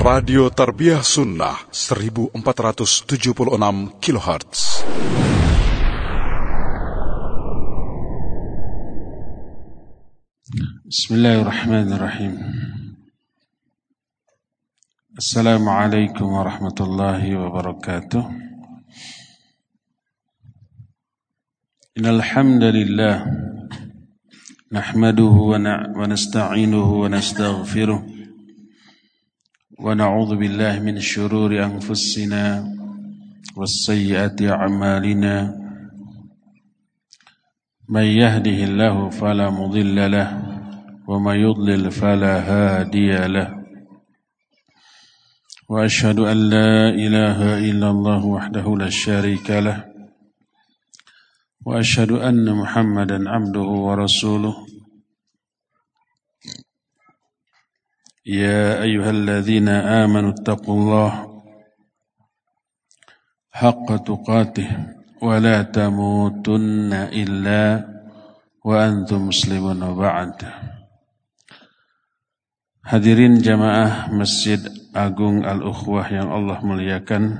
Radio Tarbiyah Sunnah 1476 kHz. بسم الله الرحمن الرحيم السلام عليكم ورحمة الله وبركاته إن الحمد لله نحمده ونستعينه ونستغفره ونعوذ بالله من شرور أنفسنا والسيئات أعمالنا. من يهده الله فلا مضل له وما يضلل فلا هادي له. وأشهد أن لا إله إلا الله وحده لا شريك له. وأشهد أن محمدا عبده ورسوله. يا أيها الذين آمنوا اتقوا الله حق تقاته ولا تموتن إلا وأنتم مسلمون وبعد Hadirin jamaah Masjid Agung Al-Ukhwah yang Allah muliakan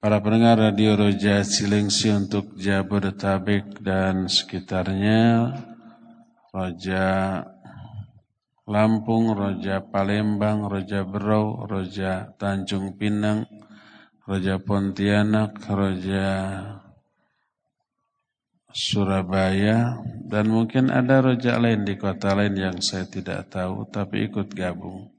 Para pendengar Radio Roja Cilengsi untuk Jabodetabek dan sekitarnya Roja Lampung, Roja Palembang, Roja Berau, Roja Tanjung Pinang, Roja Pontianak, Roja Surabaya, dan mungkin ada roja lain di kota lain yang saya tidak tahu, tapi ikut gabung.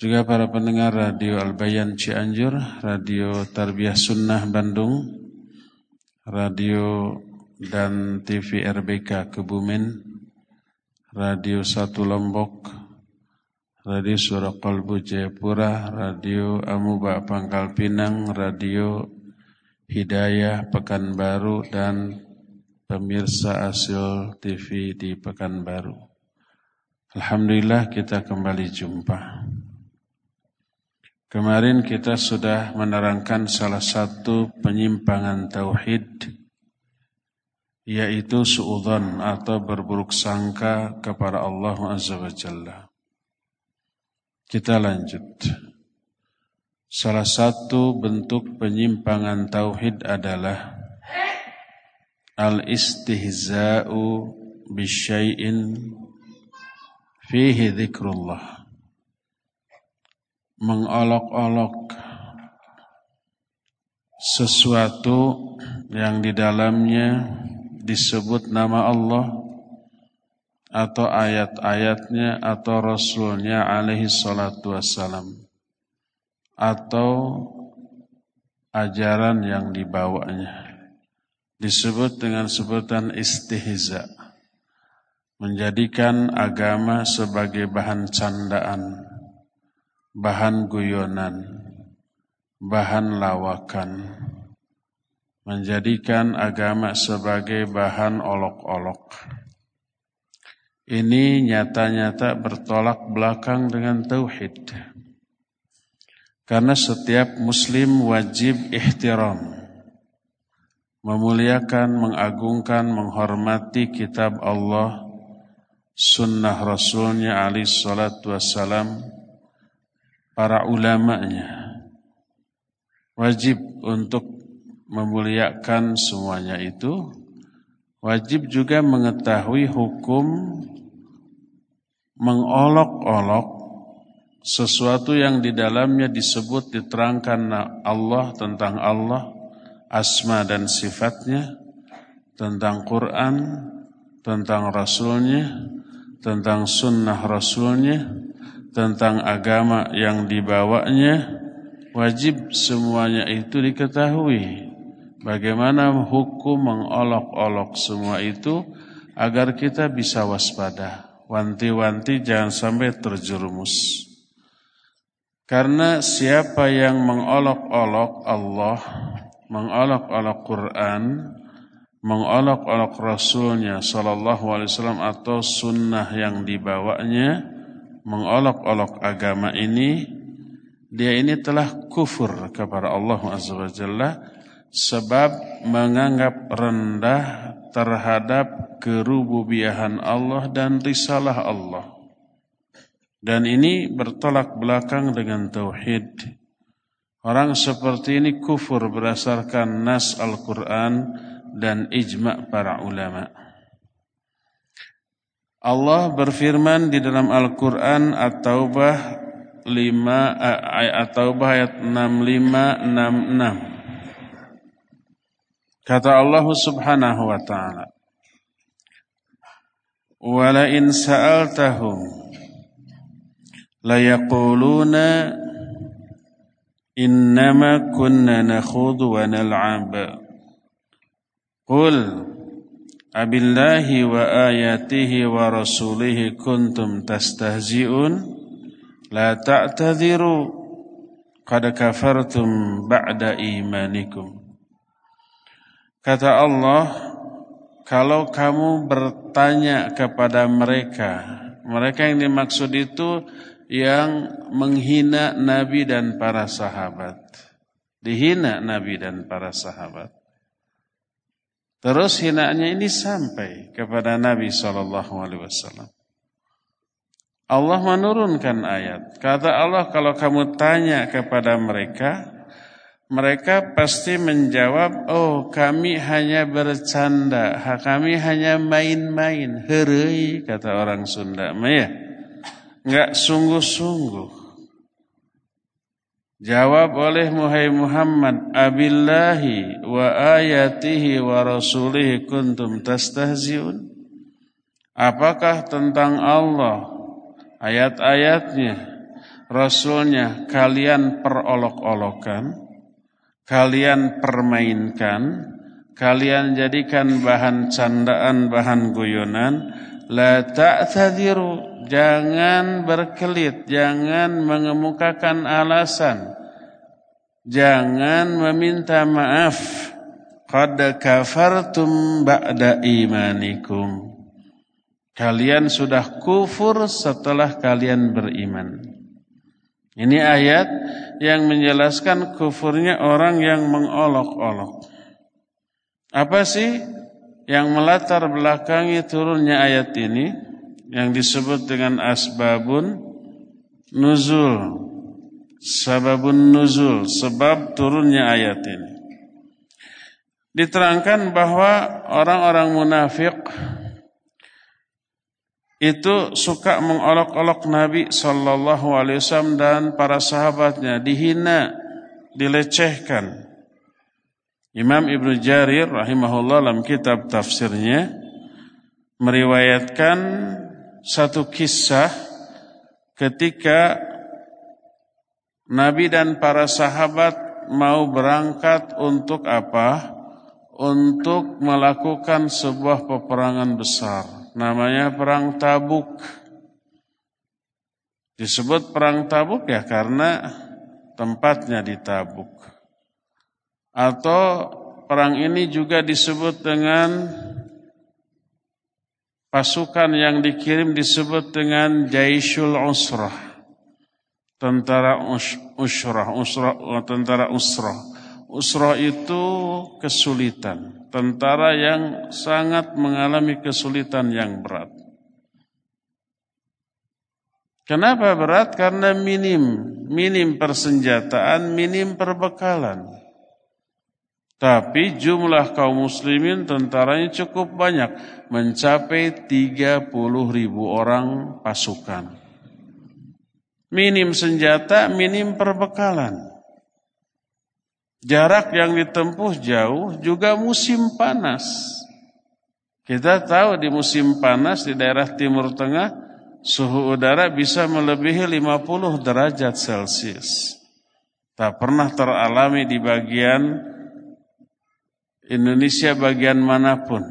Juga para pendengar Radio Albayan Cianjur, Radio Tarbiyah Sunnah Bandung, Radio dan TV RBK Kebumen, Radio Satu Lombok, Radio Suara Kalbu Jayapura, Radio Amuba Pangkal Pinang, Radio Hidayah Pekanbaru dan pemirsa Asil TV di Pekanbaru. Alhamdulillah kita kembali jumpa. Kemarin kita sudah menerangkan salah satu penyimpangan tauhid yaitu suudzon atau berburuk sangka kepada Allah Azza wa Jalla. Kita lanjut. Salah satu bentuk penyimpangan tauhid adalah al-istihza'u bisyai'in fihi dzikrullah. Mengolok-olok sesuatu yang di dalamnya disebut nama Allah atau ayat-ayatnya atau Rasulnya alaihi salatu wassalam atau ajaran yang dibawanya. Disebut dengan sebutan istihza. Menjadikan agama sebagai bahan candaan, bahan guyonan, bahan lawakan. Menjadikan agama sebagai bahan olok-olok. Ini nyata-nyata bertolak belakang dengan tauhid. Karena setiap muslim wajib ihtiram. Memuliakan, mengagungkan, menghormati kitab Allah, sunnah Rasulnya alaih salatu wassalam, para ulamanya. Wajib untuk memuliakan semuanya itu. Wajib juga mengetahui hukum mengolok-olok sesuatu yang di dalamnya disebut diterangkan Allah tentang Allah, asma dan sifatnya, tentang Quran, tentang Rasulnya, tentang sunnah Rasulnya, tentang agama yang dibawanya, wajib semuanya itu diketahui. Bagaimana hukum mengolok-olok semua itu agar kita bisa waspada. Wanti-wanti jangan sampai terjerumus. Karena siapa yang mengolok-olok Allah, mengolok-olok Quran, mengolok-olok Rasulnya Sallallahu Alaihi Wasallam atau sunnah yang dibawanya, mengolok-olok agama ini, dia ini telah kufur kepada Allah Azza wa sebab menganggap rendah terhadap kerububiahan Allah dan risalah Allah. Dan ini bertolak belakang dengan tauhid. Orang seperti ini kufur berdasarkan nas Al-Quran dan ijma' para ulama. Allah berfirman di dalam Al-Quran At-Taubah 5 At-Taubah ayat 6566 Kata Allah Subhanahu wa taala Wala in sa'altahum la yaquluna innama kunna nakhudhu wa nal'ab Qul abillahi wa ayatihi wa rasulihi kuntum tastahzi'un la ta'tadhiru qad kafartum ba'da imanikum Kata Allah kalau kamu bertanya kepada mereka mereka yang dimaksud itu yang menghina Nabi dan para sahabat dihina Nabi dan para sahabat Terus hinaannya ini sampai kepada Nabi Shallallahu Alaihi Wasallam. Allah menurunkan ayat. Kata Allah kalau kamu tanya kepada mereka, mereka pasti menjawab, oh kami hanya bercanda, kami hanya main-main, herei kata orang Sunda, ya, nggak sungguh-sungguh. Jawab oleh Muhai Muhammad, Abillahi wa ayatihi wa rasulihi kuntum tastahziun. Apakah tentang Allah, ayat-ayatnya, Rasulnya kalian perolok-olokan, kalian permainkan, kalian jadikan bahan candaan, bahan guyonan, la ta'tadiru jangan berkelit, jangan mengemukakan alasan, jangan meminta maaf. Qad kafartum ba'da imanikum. Kalian sudah kufur setelah kalian beriman. Ini ayat yang menjelaskan kufurnya orang yang mengolok-olok. Apa sih yang melatar belakangi turunnya ayat ini? yang disebut dengan asbabun nuzul sababun nuzul sebab turunnya ayat ini diterangkan bahwa orang-orang munafik itu suka mengolok-olok Nabi Shallallahu Alaihi Wasallam dan para sahabatnya dihina, dilecehkan. Imam Ibnu Jarir rahimahullah dalam kitab tafsirnya meriwayatkan satu kisah ketika Nabi dan para sahabat mau berangkat untuk apa? Untuk melakukan sebuah peperangan besar. Namanya Perang Tabuk. Disebut Perang Tabuk ya karena tempatnya di Tabuk. Atau perang ini juga disebut dengan Pasukan yang dikirim disebut dengan Jaisul Usrah. Tentara Usrah, Usrah, tentara Usrah. Usrah itu kesulitan. Tentara yang sangat mengalami kesulitan yang berat. Kenapa berat? Karena minim, minim persenjataan, minim perbekalan. Tapi jumlah kaum muslimin tentaranya cukup banyak. Mencapai 30 ribu orang pasukan. Minim senjata, minim perbekalan. Jarak yang ditempuh jauh juga musim panas. Kita tahu di musim panas di daerah Timur Tengah suhu udara bisa melebihi 50 derajat Celcius. Tak pernah teralami di bagian Indonesia bagian mana pun,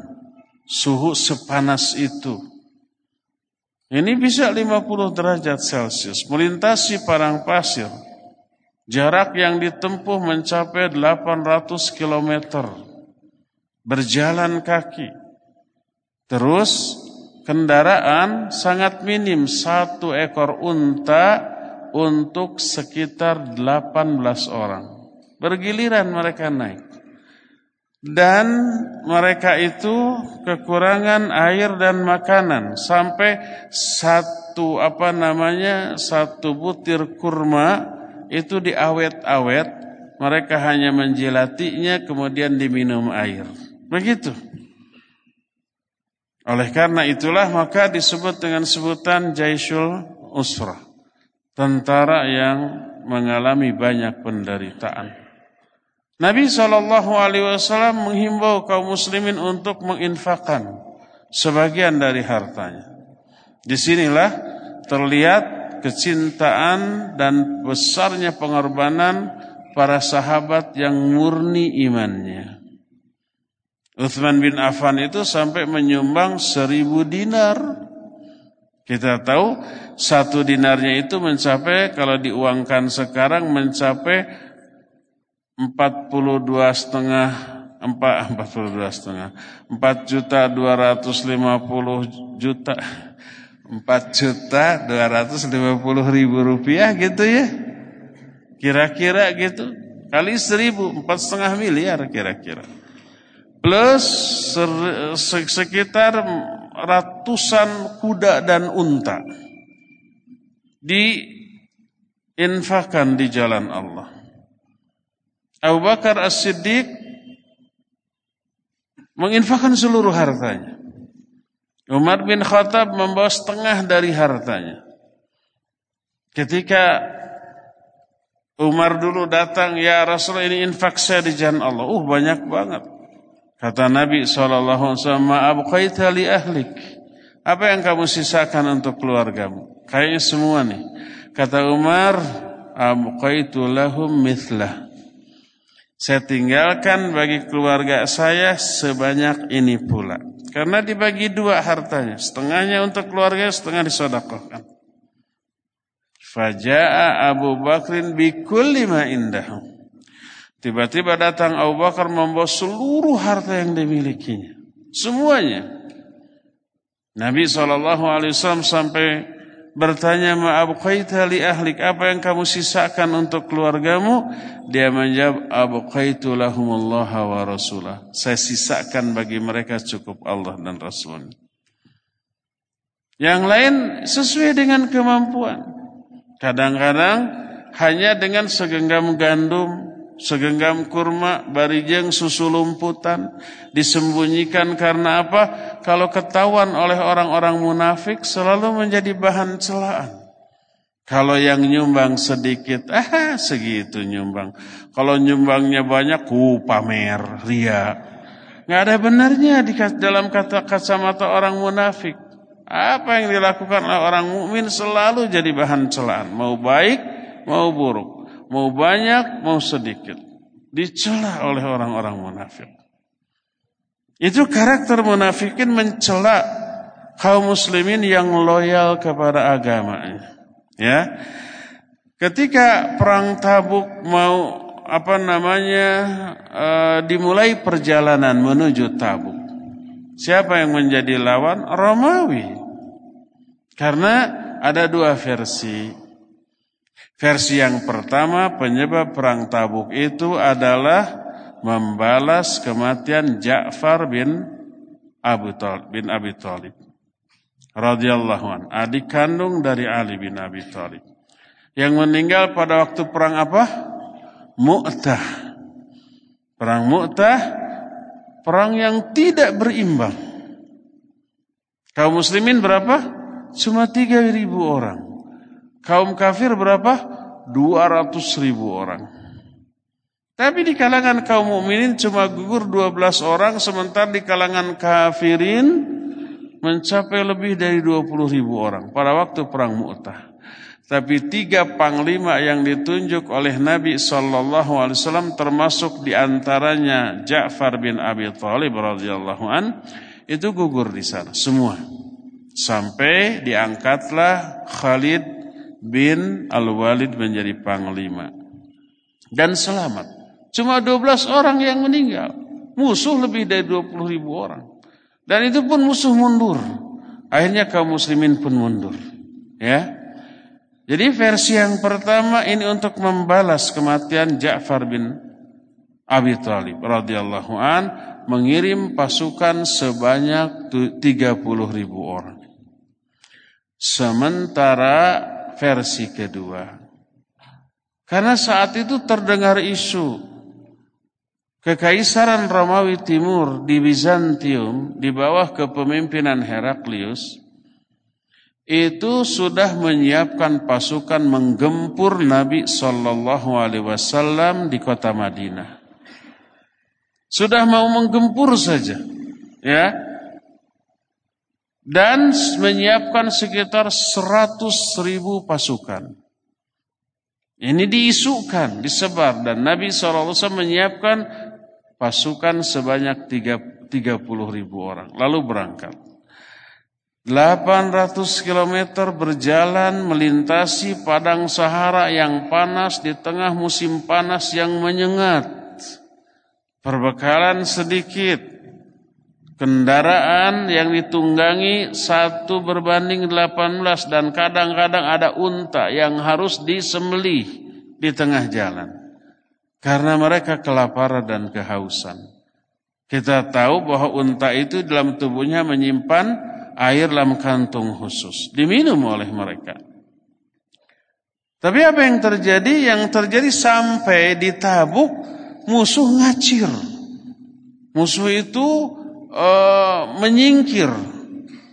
suhu sepanas itu. Ini bisa 50 derajat Celcius, melintasi padang pasir. Jarak yang ditempuh mencapai 800 km. Berjalan kaki. Terus kendaraan sangat minim, satu ekor unta untuk sekitar 18 orang. Bergiliran mereka naik. dan mereka itu kekurangan air dan makanan sampai satu apa namanya satu butir kurma itu diawet-awet mereka hanya menjilatinya kemudian diminum air. Begitu. Oleh karena itulah maka disebut dengan sebutan Jaisul Usrah. Tentara yang mengalami banyak penderitaan. Nabi Shallallahu Alaihi Wasallam menghimbau kaum muslimin untuk menginfakkan sebagian dari hartanya. Di sinilah terlihat kecintaan dan besarnya pengorbanan para sahabat yang murni imannya. Uthman bin Affan itu sampai menyumbang seribu dinar. Kita tahu satu dinarnya itu mencapai kalau diuangkan sekarang mencapai empat puluh dua setengah empat empat puluh dua setengah empat juta dua ratus lima puluh juta empat juta dua ratus lima puluh ribu rupiah gitu ya. Kira-kira gitu. Kali seribu empat setengah miliar kira-kira. Plus sekitar ratusan kuda dan unta diinfakkan di jalan Allah. Abu Bakar As-Siddiq menginfakkan seluruh hartanya. Umar bin Khattab membawa setengah dari hartanya. Ketika Umar dulu datang, ya Rasul ini infak saya di jalan Allah. Uh banyak banget. Kata Nabi SAW, Ma'abqaita li ahlik. Apa yang kamu sisakan untuk keluargamu? Kayaknya semua nih. Kata Umar, Abqaitu lahum mithlah. Saya tinggalkan bagi keluarga saya sebanyak ini pula. Karena dibagi dua hartanya. Setengahnya untuk keluarga, setengah disodakohkan. Faja'a Abu Bakrin bikul lima indahu. Tiba-tiba datang Abu Bakar membawa seluruh harta yang dimilikinya. Semuanya. Nabi SAW sampai bertanya ma'abqaita li ahlik? Apa yang kamu sisakan untuk keluargamu? Dia menjawab abqaitu lahumullah wa rasulah. Saya sisakan bagi mereka cukup Allah dan Rasulnya yang lain sesuai dengan kemampuan. Kadang-kadang hanya dengan segenggam gandum segenggam kurma, barijeng, susu lumputan disembunyikan karena apa? Kalau ketahuan oleh orang-orang munafik selalu menjadi bahan celaan. Kalau yang nyumbang sedikit, ah segitu nyumbang. Kalau nyumbangnya banyak, ku pamer, ria. Nggak ada benarnya di dalam kata kacamata orang munafik. Apa yang dilakukan oleh orang mukmin selalu jadi bahan celaan, mau baik, mau buruk. Mau banyak, mau sedikit. Dicela oleh orang-orang munafik. Itu karakter munafikin mencela kaum muslimin yang loyal kepada agamanya. Ya. Ketika perang Tabuk mau apa namanya uh, dimulai perjalanan menuju Tabuk. Siapa yang menjadi lawan? Romawi. Karena ada dua versi. Versi yang pertama penyebab perang Tabuk itu adalah membalas kematian Ja'far bin Abu Talib, bin Abi Thalib radhiyallahu an, adik kandung dari Ali bin Abi Thalib. Yang meninggal pada waktu perang apa? Mu'tah. Perang Mu'tah perang yang tidak berimbang. Kaum muslimin berapa? Cuma 3000 orang. Kaum kafir berapa? 200 ribu orang. Tapi di kalangan kaum mukminin cuma gugur 12 orang, sementara di kalangan kafirin mencapai lebih dari 20 ribu orang pada waktu perang Mu'tah. Tapi tiga panglima yang ditunjuk oleh Nabi Sallallahu Alaihi Wasallam termasuk di antaranya Ja'far bin Abi Thalib radhiyallahu an itu gugur di sana semua sampai diangkatlah Khalid bin Al-Walid menjadi panglima. Dan selamat. Cuma 12 orang yang meninggal. Musuh lebih dari 20 ribu orang. Dan itu pun musuh mundur. Akhirnya kaum muslimin pun mundur. Ya. Jadi versi yang pertama ini untuk membalas kematian Ja'far bin Abi Thalib radhiyallahu an mengirim pasukan sebanyak 30 ribu orang. Sementara versi kedua. Karena saat itu terdengar isu Kekaisaran Romawi Timur di Bizantium di bawah kepemimpinan Heraklius itu sudah menyiapkan pasukan menggempur Nabi Shallallahu Alaihi Wasallam di kota Madinah. Sudah mau menggempur saja, ya, dan menyiapkan sekitar seratus ribu pasukan. Ini diisukan, disebar dan Nabi SAW menyiapkan pasukan sebanyak 30 ribu orang. Lalu berangkat. 800 km berjalan melintasi padang Sahara yang panas di tengah musim panas yang menyengat. Perbekalan sedikit. Kendaraan yang ditunggangi satu berbanding 18 dan kadang-kadang ada unta yang harus disembelih di tengah jalan. Karena mereka kelaparan dan kehausan. Kita tahu bahwa unta itu dalam tubuhnya menyimpan air dalam kantung khusus. Diminum oleh mereka. Tapi apa yang terjadi? Yang terjadi sampai di tabuk musuh ngacir. Musuh itu uh, menyingkir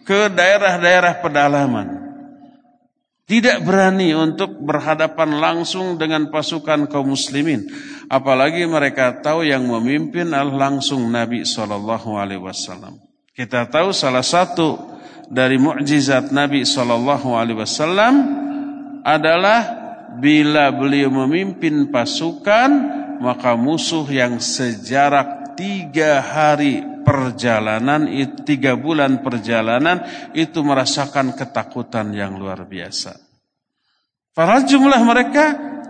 ke daerah-daerah pedalaman. Tidak berani untuk berhadapan langsung dengan pasukan kaum muslimin. Apalagi mereka tahu yang memimpin langsung Nabi wasallam. Kita tahu salah satu dari mukjizat Nabi wasallam adalah bila beliau memimpin pasukan maka musuh yang sejarak tiga hari perjalanan, tiga bulan perjalanan itu merasakan ketakutan yang luar biasa. Para jumlah mereka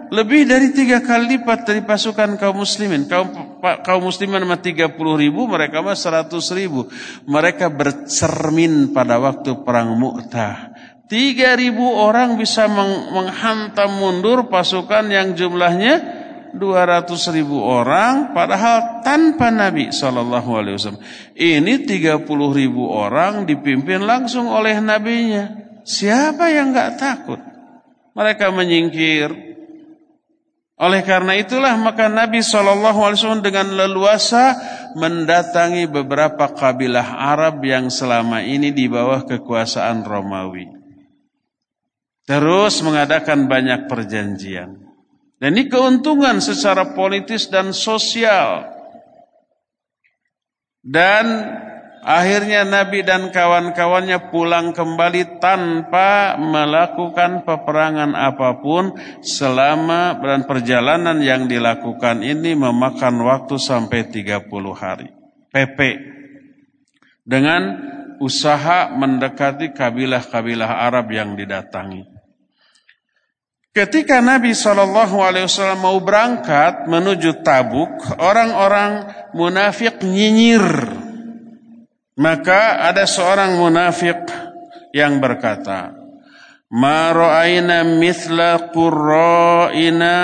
lebih dari tiga kali lipat dari pasukan kaum muslimin. Kaum, kaum muslimin mah tiga puluh ribu, mereka mah seratus ribu. Mereka bercermin pada waktu perang Mu'tah. Tiga ribu orang bisa menghantam mundur pasukan yang jumlahnya 200 ribu orang padahal tanpa Nabi Wasallam. Ini 30 ribu orang dipimpin langsung oleh nabinya. Siapa yang nggak takut? Mereka menyingkir. Oleh karena itulah maka Nabi Wasallam dengan leluasa mendatangi beberapa kabilah Arab yang selama ini di bawah kekuasaan Romawi. Terus mengadakan banyak perjanjian. Dan ini keuntungan secara politis dan sosial. Dan akhirnya Nabi dan kawan-kawannya pulang kembali tanpa melakukan peperangan apa pun selama dan perjalanan yang dilakukan ini memakan waktu sampai 30 hari. PP. Dengan usaha mendekati kabilah-kabilah Arab yang didatangi. Ketika Nabi SAW mau berangkat menuju Tabuk, orang-orang munafik nyinyir. Maka ada seorang munafik yang berkata, Ma mithla qurra'ina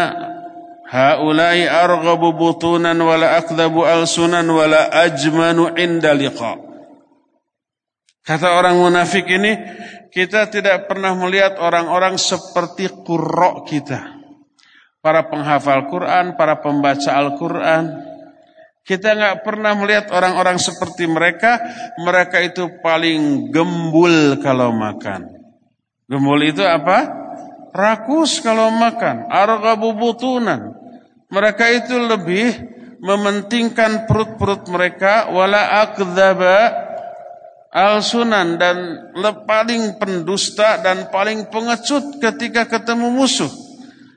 haulai arghabu butunan wala akdhabu alsunan wala ajmanu inda liqa. Kata orang munafik ini, kita tidak pernah melihat orang-orang seperti kurok kita. Para penghafal Quran, para pembaca Al-Quran. Kita nggak pernah melihat orang-orang seperti mereka. Mereka itu paling gembul kalau makan. Gembul itu apa? Rakus kalau makan. Argabu butunan. Mereka itu lebih mementingkan perut-perut mereka. Wala akdaba al-sunan dan paling pendusta dan paling pengecut ketika ketemu musuh.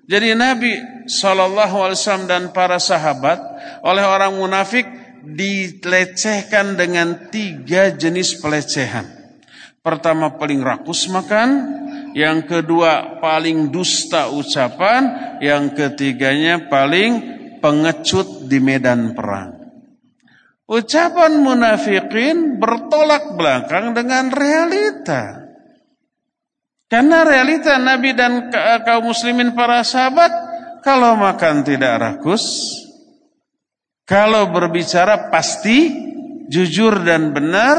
Jadi Nabi SAW dan para sahabat oleh orang munafik dilecehkan dengan tiga jenis pelecehan. Pertama paling rakus makan, yang kedua paling dusta ucapan, yang ketiganya paling pengecut di medan perang. Ucapan munafikin bertolak belakang dengan realita. Karena realita Nabi dan kaum muslimin para sahabat kalau makan tidak rakus, Kalau berbicara pasti jujur dan benar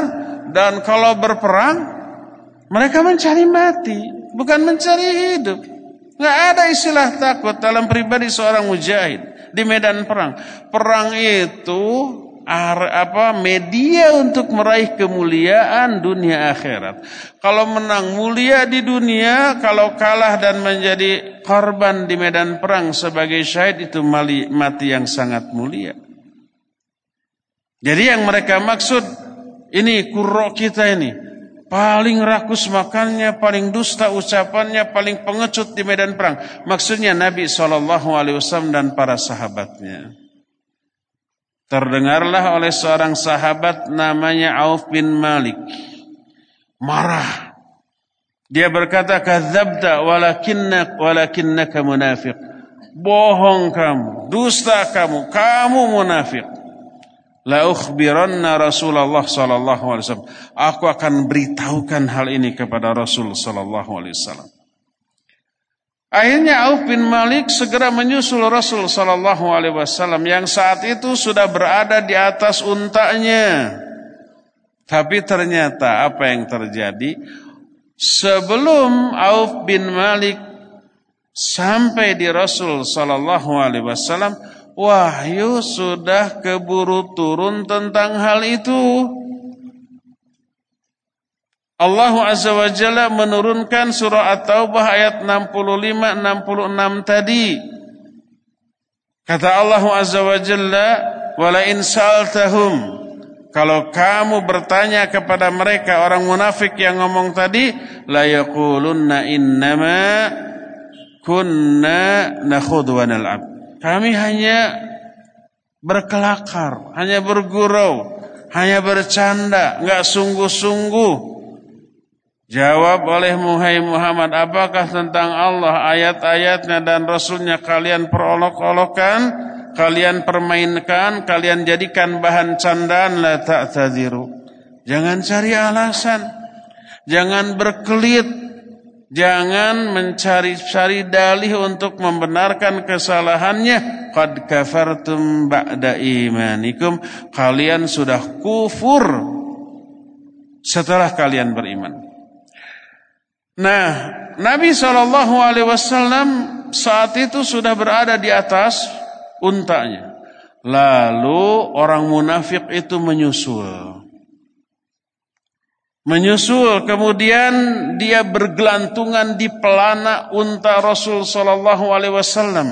dan kalau berperang mereka mencari mati, bukan mencari hidup. Nggak ada istilah takut dalam pribadi seorang mujahid di medan perang. Perang itu apa media untuk meraih kemuliaan dunia akhirat. Kalau menang mulia di dunia, kalau kalah dan menjadi korban di medan perang sebagai syahid itu mati yang sangat mulia. Jadi yang mereka maksud ini kurok kita ini paling rakus makannya, paling dusta ucapannya, paling pengecut di medan perang. Maksudnya Nabi saw dan para sahabatnya. Terdengarlah oleh seorang sahabat namanya Auf bin Malik. Marah. Dia berkata, "Kadzabta walakinnak walakinnaka munafiq." Bohong kamu, dusta kamu, kamu munafik. La ukhbiranna Rasulullah sallallahu alaihi wasallam. Aku akan beritahukan hal ini kepada Rasul sallallahu alaihi wasallam. Akhirnya Auf bin Malik segera menyusul Rasul Sallallahu Alaihi Wasallam yang saat itu sudah berada di atas untanya. Tapi ternyata apa yang terjadi sebelum Auf bin Malik sampai di Rasul Sallallahu Alaihi Wasallam, wahyu sudah keburu turun tentang hal itu. Allah Azza wa Jalla menurunkan surah At-Taubah ayat 65-66 tadi. Kata Allah Azza wa Jalla, "Wala in sa'altahum" Kalau kamu bertanya kepada mereka orang munafik yang ngomong tadi, la yaqulunna innama kunna nakhudhu wa nal'ab. Kami hanya berkelakar, hanya bergurau, hanya bercanda, enggak sungguh-sungguh. Jawab oleh Muhammad, apakah tentang Allah ayat-ayatnya dan Rasulnya kalian perolok-olokan, kalian permainkan, kalian jadikan bahan candaan la ta'tadiru. Jangan cari alasan, jangan berkelit, jangan mencari-cari dalih untuk membenarkan kesalahannya. Qad kafartum ba'da imanikum, kalian sudah kufur setelah kalian beriman. Nah, Nabi Shallallahu Alaihi Wasallam saat itu sudah berada di atas untanya. Lalu orang munafik itu menyusul. Menyusul kemudian dia bergelantungan di pelana unta Rasul Shallallahu Alaihi Wasallam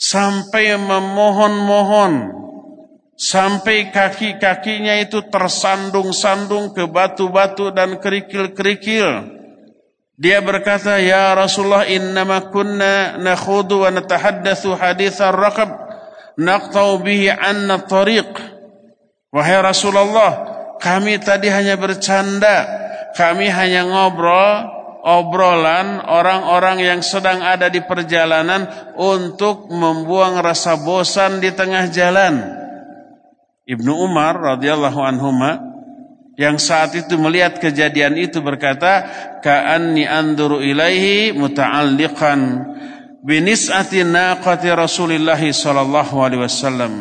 sampai memohon-mohon sampai kaki-kakinya itu tersandung-sandung ke batu-batu dan kerikil-kerikil. Dia berkata, "Ya Rasulullah, innama kunna nakhudu wa natahaddatsu haditsar raqab naqtau bihi anna tariq." Wahai Rasulullah, kami tadi hanya bercanda, kami hanya ngobrol obrolan orang-orang yang sedang ada di perjalanan untuk membuang rasa bosan di tengah jalan. Ibnu Umar radhiyallahu anhuma yang saat itu melihat kejadian itu berkata ka'anni anduru ilaihi muta'alliqan binis'ati naqati Rasulillah sallallahu alaihi wasallam.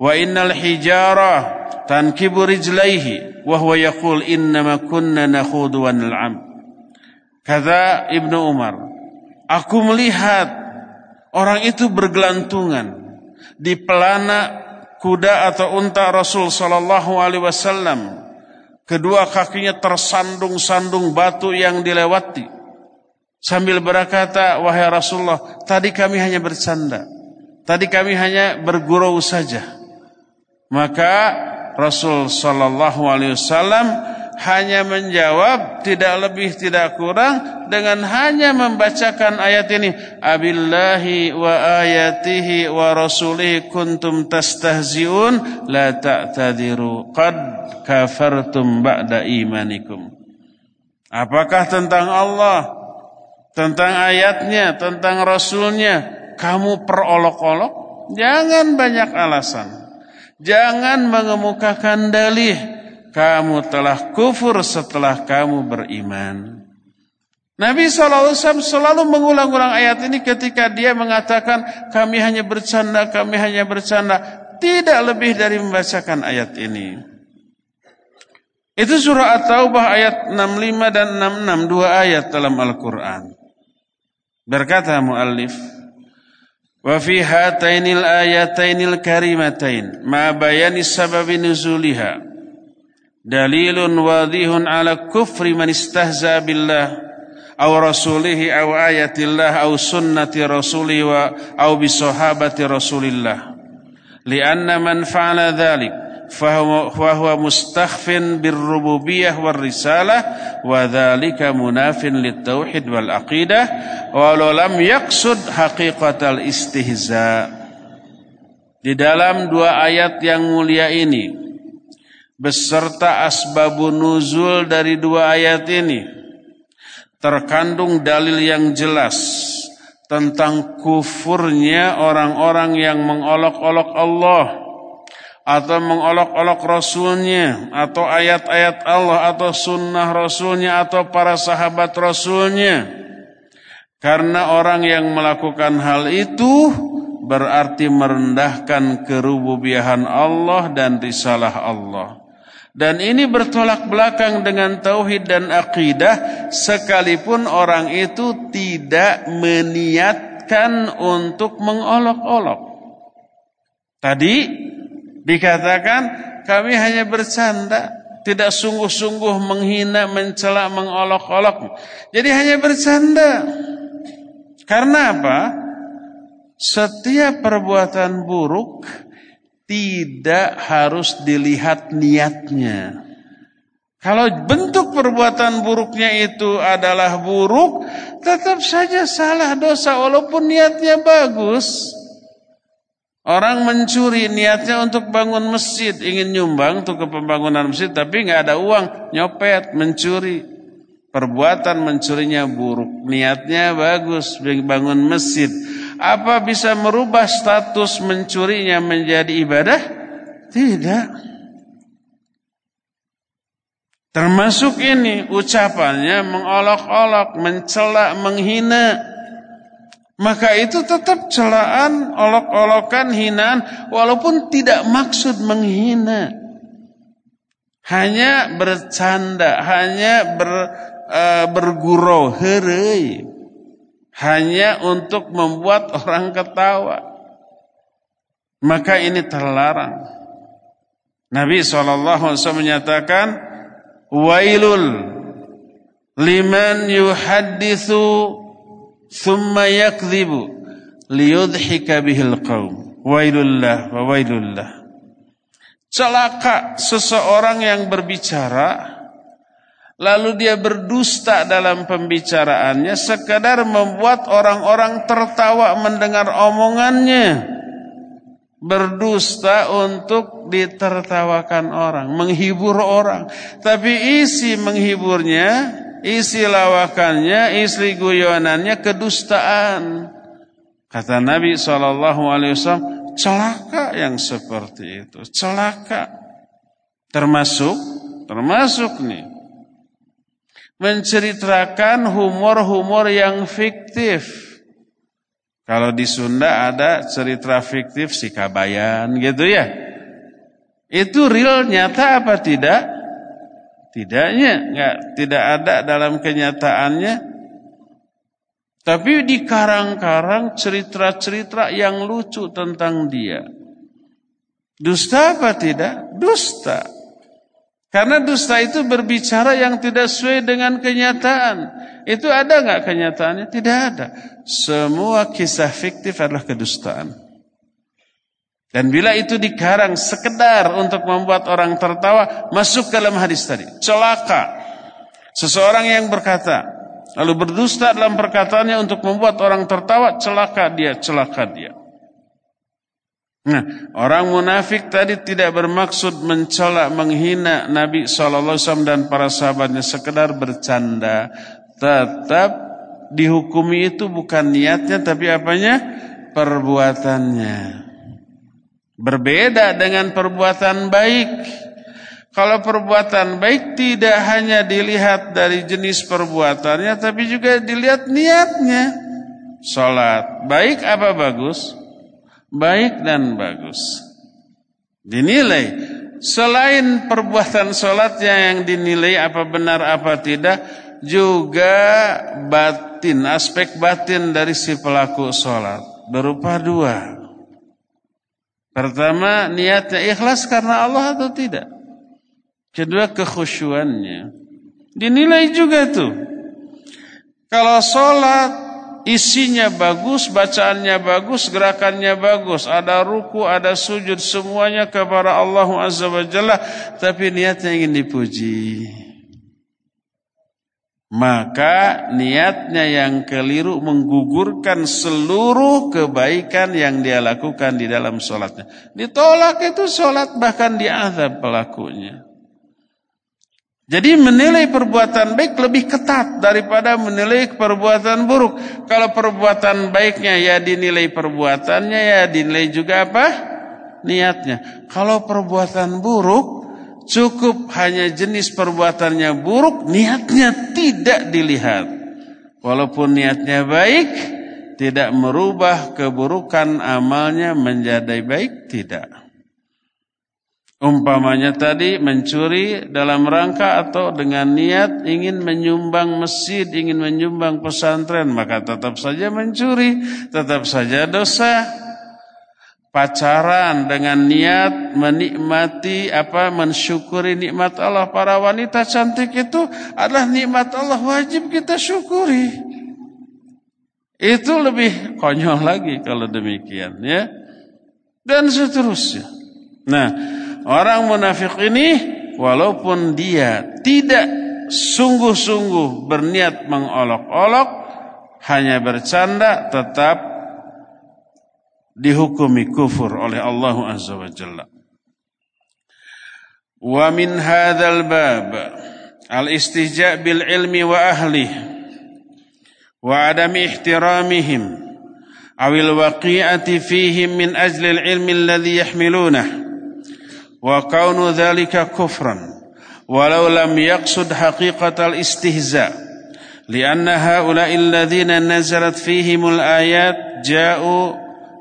Wa innal hijara tankibu rijlaihi wa huwa yaqul innama kunna nakhudu wa nal'am. Kata Ibnu Umar aku melihat orang itu bergelantungan di pelana kuda atau unta Rasul sallallahu alaihi wasallam Kedua kakinya tersandung-sandung batu yang dilewati. Sambil berkata, wahai Rasulullah, tadi kami hanya bercanda. Tadi kami hanya bergurau saja. Maka Rasul Sallallahu Alaihi Wasallam hanya menjawab tidak lebih tidak kurang dengan hanya membacakan ayat ini abillahi wa ayatihi wa rasulihi kuntum tastahziun la ta'tadiru qad kafartum ba'da imanikum. Apakah tentang Allah tentang ayatnya tentang rasulnya kamu perolok-olok? Jangan banyak alasan. Jangan mengemukakan dalih kamu telah kufur setelah kamu beriman. Nabi SAW selalu mengulang-ulang ayat ini ketika dia mengatakan kami hanya bercanda, kami hanya bercanda. Tidak lebih dari membacakan ayat ini. Itu surah At-Taubah ayat 65 dan 66, dua ayat dalam Al-Quran. Berkata muallif, Wa fi hatainil ayatainil karimatain ma bayani sababi nuzuliha dalilun wadihun ala kufri man istahza billah aw rasulihi aw ayatillah aw sunnati rasulih wa aw bi rasulillah. Lianna man fa'ala dhalik fahuwa mustakhfin birrububiyah war risalah wa dhalika munafin litauhid wal aqidah walau lam yaqsud haqiqatal istihza. Di dalam dua ayat yang mulia ini beserta asbabun nuzul dari dua ayat ini. Terkandung dalil yang jelas tentang kufurnya orang-orang yang mengolok-olok Allah atau mengolok-olok Rasulnya atau ayat-ayat Allah atau sunnah Rasulnya atau para sahabat Rasulnya. Karena orang yang melakukan hal itu berarti merendahkan kerububiahan Allah dan risalah Allah dan ini bertolak belakang dengan tauhid dan akidah sekalipun orang itu tidak meniatkan untuk mengolok-olok tadi Dikatakan kami hanya bercanda, tidak sungguh-sungguh menghina, mencela, mengolok-olok. Jadi hanya bercanda. Karena apa? Setiap perbuatan buruk tidak harus dilihat niatnya. Kalau bentuk perbuatan buruknya itu adalah buruk, tetap saja salah dosa walaupun niatnya bagus. Orang mencuri niatnya untuk bangun masjid, ingin nyumbang untuk ke pembangunan masjid, tapi nggak ada uang, nyopet, mencuri. Perbuatan mencurinya buruk, niatnya bagus, bangun masjid. Apa bisa merubah status mencurinya menjadi ibadah? Tidak. Termasuk ini ucapannya mengolok-olok, mencela, menghina maka itu tetap celaan, olok-olokan, hinaan, walaupun tidak maksud menghina. Hanya bercanda, hanya ber, uh, bergurau, herai. Hanya untuk membuat orang ketawa. Maka ini terlarang. Nabi SAW menyatakan, Wailul liman yuhadithu thumma yakdhibu liyudhika bihil qaum wailullah wa wailullah celaka seseorang yang berbicara lalu dia berdusta dalam pembicaraannya sekadar membuat orang-orang tertawa mendengar omongannya berdusta untuk ditertawakan orang menghibur orang tapi isi menghiburnya isi lawakannya, isi guyonannya kedustaan. Kata Nabi SAW, celaka yang seperti itu, celaka. Termasuk, termasuk nih, menceritakan humor-humor yang fiktif. Kalau di Sunda ada cerita fiktif si kabayan gitu ya. Itu real nyata apa tidak? Tidaknya, enggak, tidak ada dalam kenyataannya. Tapi di karang-karang cerita-cerita yang lucu tentang dia. Dusta apa tidak? Dusta. Karena dusta itu berbicara yang tidak sesuai dengan kenyataan. Itu ada enggak kenyataannya? Tidak ada. Semua kisah fiktif adalah kedustaan. Dan bila itu dikarang sekedar untuk membuat orang tertawa, masuk ke dalam hadis tadi. Celaka. Seseorang yang berkata, lalu berdusta dalam perkataannya untuk membuat orang tertawa, celaka dia, celaka dia. Nah, orang munafik tadi tidak bermaksud mencela, menghina Nabi SAW dan para sahabatnya, sekedar bercanda. Tetap dihukumi itu bukan niatnya, tapi apanya? Perbuatannya. Berbeda dengan perbuatan baik. Kalau perbuatan baik tidak hanya dilihat dari jenis perbuatannya tapi juga dilihat niatnya. Salat baik apa bagus? Baik dan bagus. Dinilai selain perbuatan salatnya yang dinilai apa benar apa tidak juga batin aspek batin dari si pelaku salat berupa dua. Pertama niatnya ikhlas karena Allah atau tidak? Kedua kekhusyuannya. Dinilai juga tuh. Kalau sholat isinya bagus, bacaannya bagus, gerakannya bagus, ada ruku, ada sujud, semuanya kepada Allah Azza wa Jalla, tapi niatnya ingin dipuji. Maka niatnya yang keliru menggugurkan seluruh kebaikan yang dia lakukan di dalam sholatnya. Ditolak itu sholat bahkan diazab pelakunya. Jadi menilai perbuatan baik lebih ketat daripada menilai perbuatan buruk. Kalau perbuatan baiknya ya dinilai perbuatannya ya dinilai juga apa? Niatnya. Kalau perbuatan buruk cukup hanya jenis perbuatannya buruk, niatnya tidak dilihat. Walaupun niatnya baik, tidak merubah keburukan amalnya menjadi baik, tidak. Umpamanya tadi mencuri dalam rangka atau dengan niat ingin menyumbang masjid, ingin menyumbang pesantren, maka tetap saja mencuri, tetap saja dosa. Pacaran dengan niat menikmati apa mensyukuri nikmat Allah para wanita cantik itu adalah nikmat Allah wajib kita syukuri. Itu lebih konyol lagi kalau demikian ya. Dan seterusnya. Nah, Orang munafik ini walaupun dia tidak sungguh-sungguh berniat mengolok-olok, hanya bercanda tetap dihukumi kufur oleh Allah Azza wa Jalla. Wa min hadzal bab al-istihja' bil ilmi wa ahlihi wa adami ihtiramihim awil waqi'ati fihim min ajli al-ilmi alladhi yahmilunahu وكون ذلك كفرا ولو لم يقصد حقيقة الاستهزاء لأن هؤلاء الذين نزلت فيهم الآيات جاءوا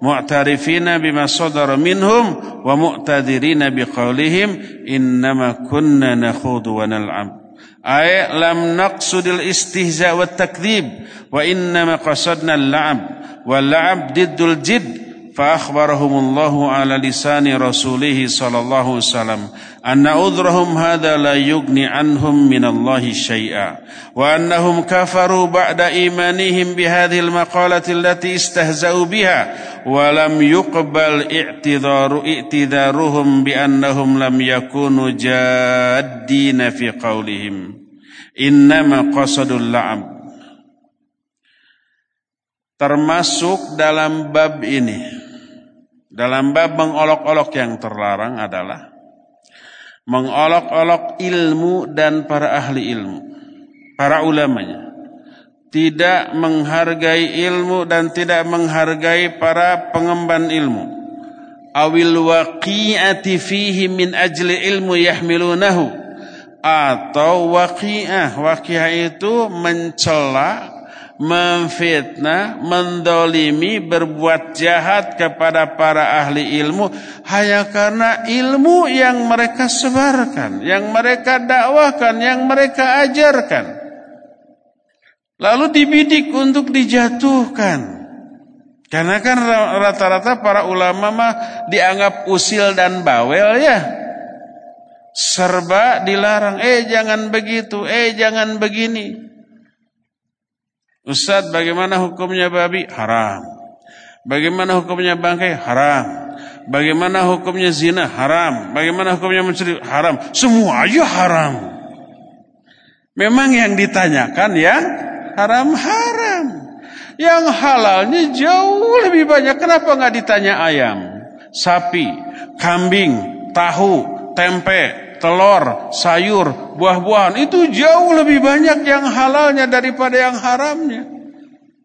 معترفين بما صدر منهم ومؤتذرين بقولهم إنما كنا نخوض ونلعب. أي لم نقصد الاستهزاء والتكذيب وإنما قصدنا اللعب واللعب ضد الجد فأخبرهم الله على لسان رسوله صلى الله عليه وسلم أن عذرهم هذا لا يغني عنهم من الله شيئا وأنهم كفروا بعد إيمانهم بهذه المقالة التي استهزأوا بها ولم يقبل اعتذار اعتذارهم بأنهم لم يكونوا جادين في قولهم. إنما قصدوا اللعب. termasuk dalam bab ini. Dalam bab mengolok-olok yang terlarang adalah mengolok-olok ilmu dan para ahli ilmu, para ulamanya. Tidak menghargai ilmu dan tidak menghargai para pengemban ilmu. Awil waqi'ati fihi min ajli ilmu yahmilunahu. Atau waqi'ah. Waqi'ah itu mencela memfitnah, mendolimi, berbuat jahat kepada para ahli ilmu hanya karena ilmu yang mereka sebarkan, yang mereka dakwahkan, yang mereka ajarkan. Lalu dibidik untuk dijatuhkan. Karena kan rata-rata para ulama mah dianggap usil dan bawel ya. Serba dilarang, eh jangan begitu, eh jangan begini. Ustaz bagaimana hukumnya babi? Haram. Bagaimana hukumnya bangkai? Haram. Bagaimana hukumnya zina? Haram. Bagaimana hukumnya mencuri? Haram. Semua aja haram. Memang yang ditanyakan yang haram-haram. Yang halalnya jauh lebih banyak. Kenapa nggak ditanya ayam, sapi, kambing, tahu, tempe, telur, sayur, buah-buahan itu jauh lebih banyak yang halalnya daripada yang haramnya.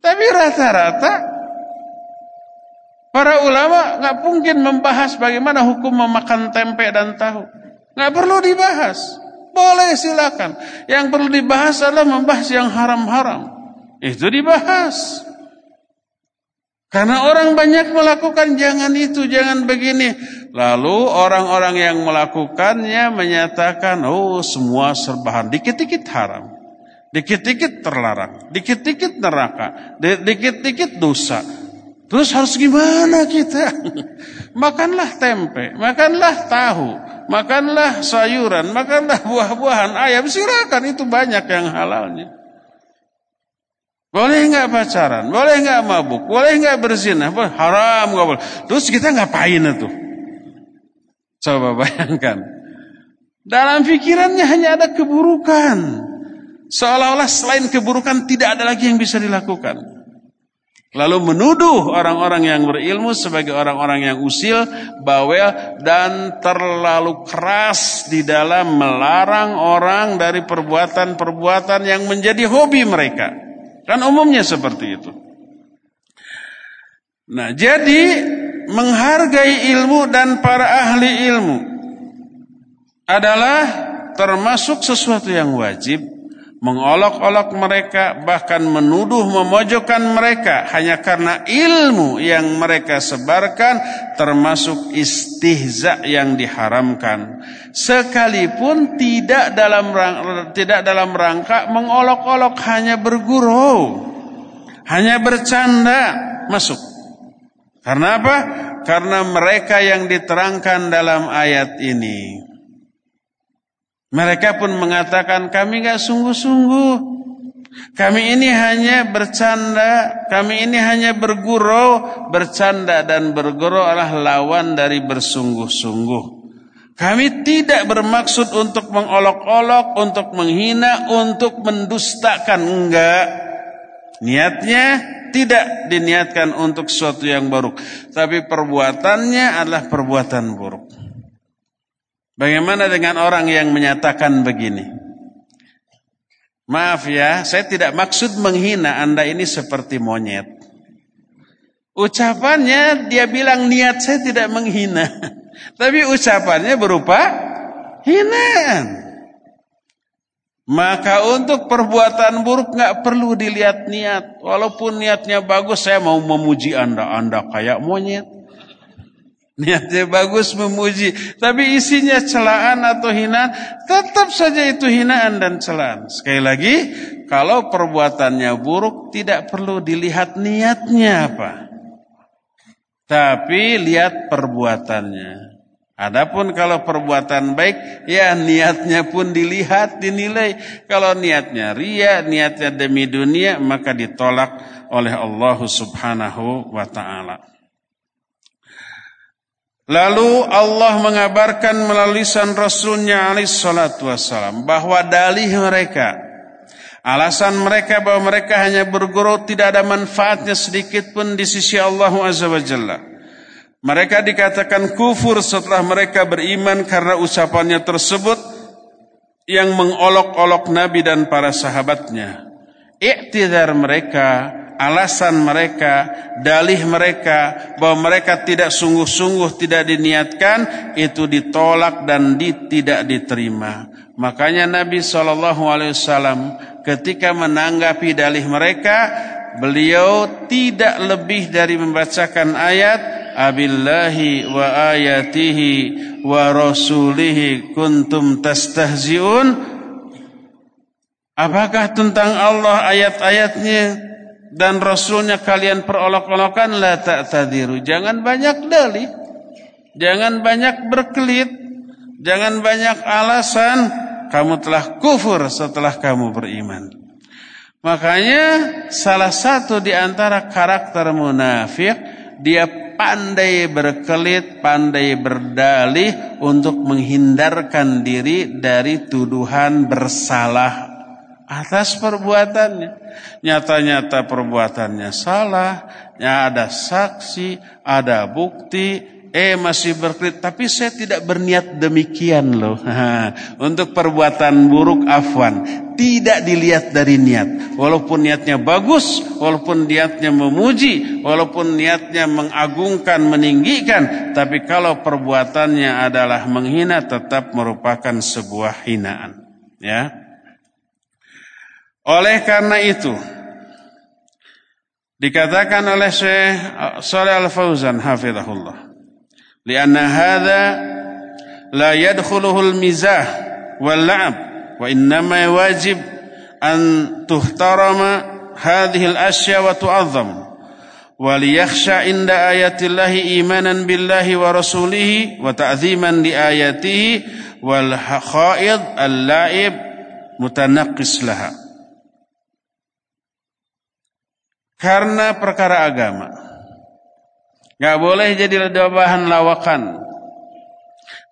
Tapi rata-rata para ulama nggak mungkin membahas bagaimana hukum memakan tempe dan tahu. Nggak perlu dibahas. Boleh silakan. Yang perlu dibahas adalah membahas yang haram-haram. Itu dibahas. Karena orang banyak melakukan jangan itu, jangan begini. Lalu orang-orang yang melakukannya menyatakan, oh semua serbahan, dikit-dikit haram. Dikit-dikit terlarang, dikit-dikit neraka, dikit-dikit dosa. Terus harus gimana kita? makanlah tempe, makanlah tahu, makanlah sayuran, makanlah buah-buahan, ayam, silakan itu banyak yang halalnya. Boleh nggak pacaran? Boleh nggak mabuk? Boleh nggak berzina? Haram nggak boleh. Terus kita ngapain itu? Coba bayangkan. Dalam pikirannya hanya ada keburukan. Seolah-olah selain keburukan tidak ada lagi yang bisa dilakukan. Lalu menuduh orang-orang yang berilmu sebagai orang-orang yang usil, bawel, dan terlalu keras di dalam melarang orang dari perbuatan-perbuatan yang menjadi hobi mereka. Kan umumnya seperti itu. Nah, jadi menghargai ilmu dan para ahli ilmu adalah termasuk sesuatu yang wajib mengolok-olok mereka bahkan menuduh memojokkan mereka hanya karena ilmu yang mereka sebarkan termasuk istihza yang diharamkan. Sekalipun tidak dalam tidak dalam rangka mengolok-olok hanya bergurau hanya bercanda masuk karena apa karena mereka yang diterangkan dalam ayat ini mereka pun mengatakan kami nggak sungguh-sungguh. Kami ini hanya bercanda, kami ini hanya bergurau, bercanda dan bergurau adalah lawan dari bersungguh-sungguh. Kami tidak bermaksud untuk mengolok-olok, untuk menghina, untuk mendustakan, enggak. Niatnya tidak diniatkan untuk sesuatu yang buruk, tapi perbuatannya adalah perbuatan buruk. Bagaimana dengan orang yang menyatakan begini? Maaf ya, saya tidak maksud menghina Anda ini seperti monyet. Ucapannya dia bilang niat saya tidak menghina. Tapi ucapannya berupa hinaan. Maka untuk perbuatan buruk nggak perlu dilihat niat. Walaupun niatnya bagus, saya mau memuji Anda. Anda kayak monyet. Niatnya bagus memuji, tapi isinya celaan atau hinaan, tetap saja itu hinaan dan celaan. Sekali lagi, kalau perbuatannya buruk tidak perlu dilihat niatnya apa. Tapi lihat perbuatannya. Adapun kalau perbuatan baik, ya niatnya pun dilihat, dinilai. Kalau niatnya ria, niatnya demi dunia, maka ditolak oleh Allah Subhanahu wa taala. Lalu Allah mengabarkan melalui san Rasulnya alaih salatu wassalam bahwa dalih mereka alasan mereka bahwa mereka hanya berguru tidak ada manfaatnya sedikit pun di sisi Allah azza wa jalla. Mereka dikatakan kufur setelah mereka beriman karena ucapannya tersebut yang mengolok-olok Nabi dan para sahabatnya. Iktidar mereka alasan mereka, dalih mereka bahwa mereka tidak sungguh-sungguh tidak diniatkan itu ditolak dan di, tidak diterima. Makanya Nabi saw ketika menanggapi dalih mereka, beliau tidak lebih dari membacakan ayat Abillahi wa ayatihi wa rasulihi kuntum tastahziun Apakah tentang Allah ayat-ayatnya dan Rasulnya kalian perolok-olokan la ta'tadiru. Jangan banyak dalih. Jangan banyak berkelit. Jangan banyak alasan. Kamu telah kufur setelah kamu beriman. Makanya salah satu di antara karakter munafik dia pandai berkelit, pandai berdalih untuk menghindarkan diri dari tuduhan bersalah atas perbuatannya. Nyata-nyata perbuatannya salah, ya ada saksi, ada bukti, eh masih berkelit, tapi saya tidak berniat demikian loh. Untuk perbuatan buruk afwan, tidak dilihat dari niat. Walaupun niatnya bagus, walaupun niatnya memuji, walaupun niatnya mengagungkan, meninggikan, tapi kalau perbuatannya adalah menghina tetap merupakan sebuah hinaan. Ya. Oleh karena itu, dikatakan oleh Syekh Shalih Al-Fauzan hafizahullah لأن هذا لا يدخله المزاح واللعب وإنما واجب أن تحترم هذه الأشياء وتعظم وليخشى عند آيات الله إيمانا بالله ورسوله وتعظيما لآياته والخائض اللائب متنقص لها. karena perkara agama. Gak boleh jadi bahan lawakan.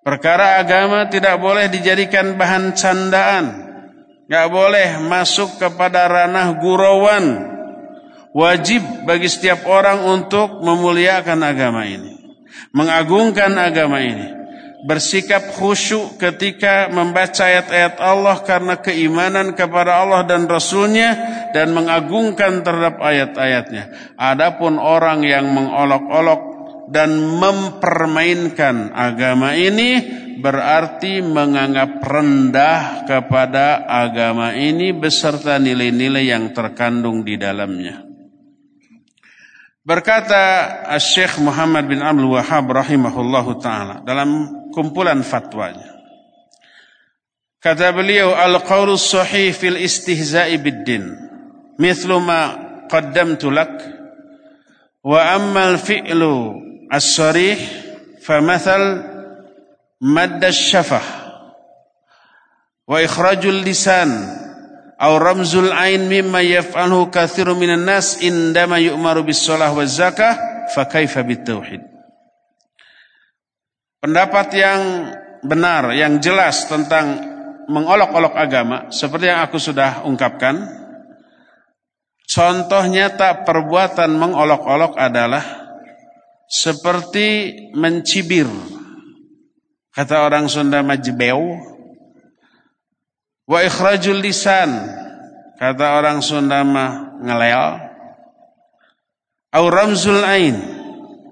Perkara agama tidak boleh dijadikan bahan candaan. Gak boleh masuk kepada ranah gurauan. Wajib bagi setiap orang untuk memuliakan agama ini. Mengagungkan agama ini bersikap khusyuk ketika membaca ayat-ayat Allah karena keimanan kepada Allah dan Rasulnya dan mengagungkan terhadap ayat-ayatnya. Adapun orang yang mengolok-olok dan mempermainkan agama ini berarti menganggap rendah kepada agama ini beserta nilai-nilai yang terkandung di dalamnya. Berkata Syekh Muhammad bin Abdul Wahab rahimahullahu taala dalam kumpulan fatwanya. Kata beliau al-qaulu sahih fil istihza'i bid-din. Mithlu ma qaddamtu lak. Wa amma al-fi'lu as-sarih famathal madd syafah wa ikhrajul lisan atau ramzul ain mimma yaf'alhu katsirun minan nas indama yu'maru bis shalah waz zakah fa kaifa bit tauhid. Pendapat yang benar yang jelas tentang mengolok-olok agama seperti yang aku sudah ungkapkan contoh nyata perbuatan mengolok-olok adalah seperti mencibir. Kata orang Sunda majbeu Wa ikhrajul lisan kata orang Sunda mah ngelel. Au ramzul ain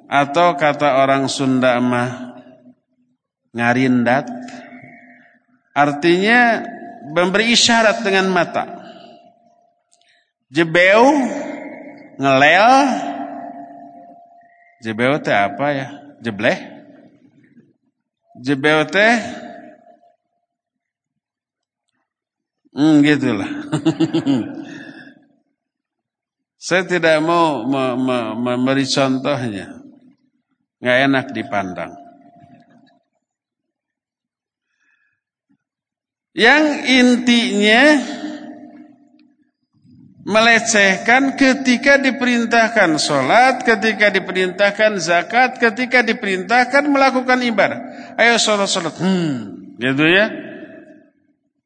atau kata orang Sunda mah ngarindat. Artinya memberi isyarat dengan mata. Jebeu ngelel Jebeu teh apa ya? Jebleh? Jebeu teh Hmm, gitulah. Saya tidak mau memberi contohnya. Nggak enak dipandang. Yang intinya melecehkan ketika diperintahkan sholat, ketika diperintahkan zakat, ketika diperintahkan melakukan ibadah. Ayo sholat sholat, hmm, gitu ya.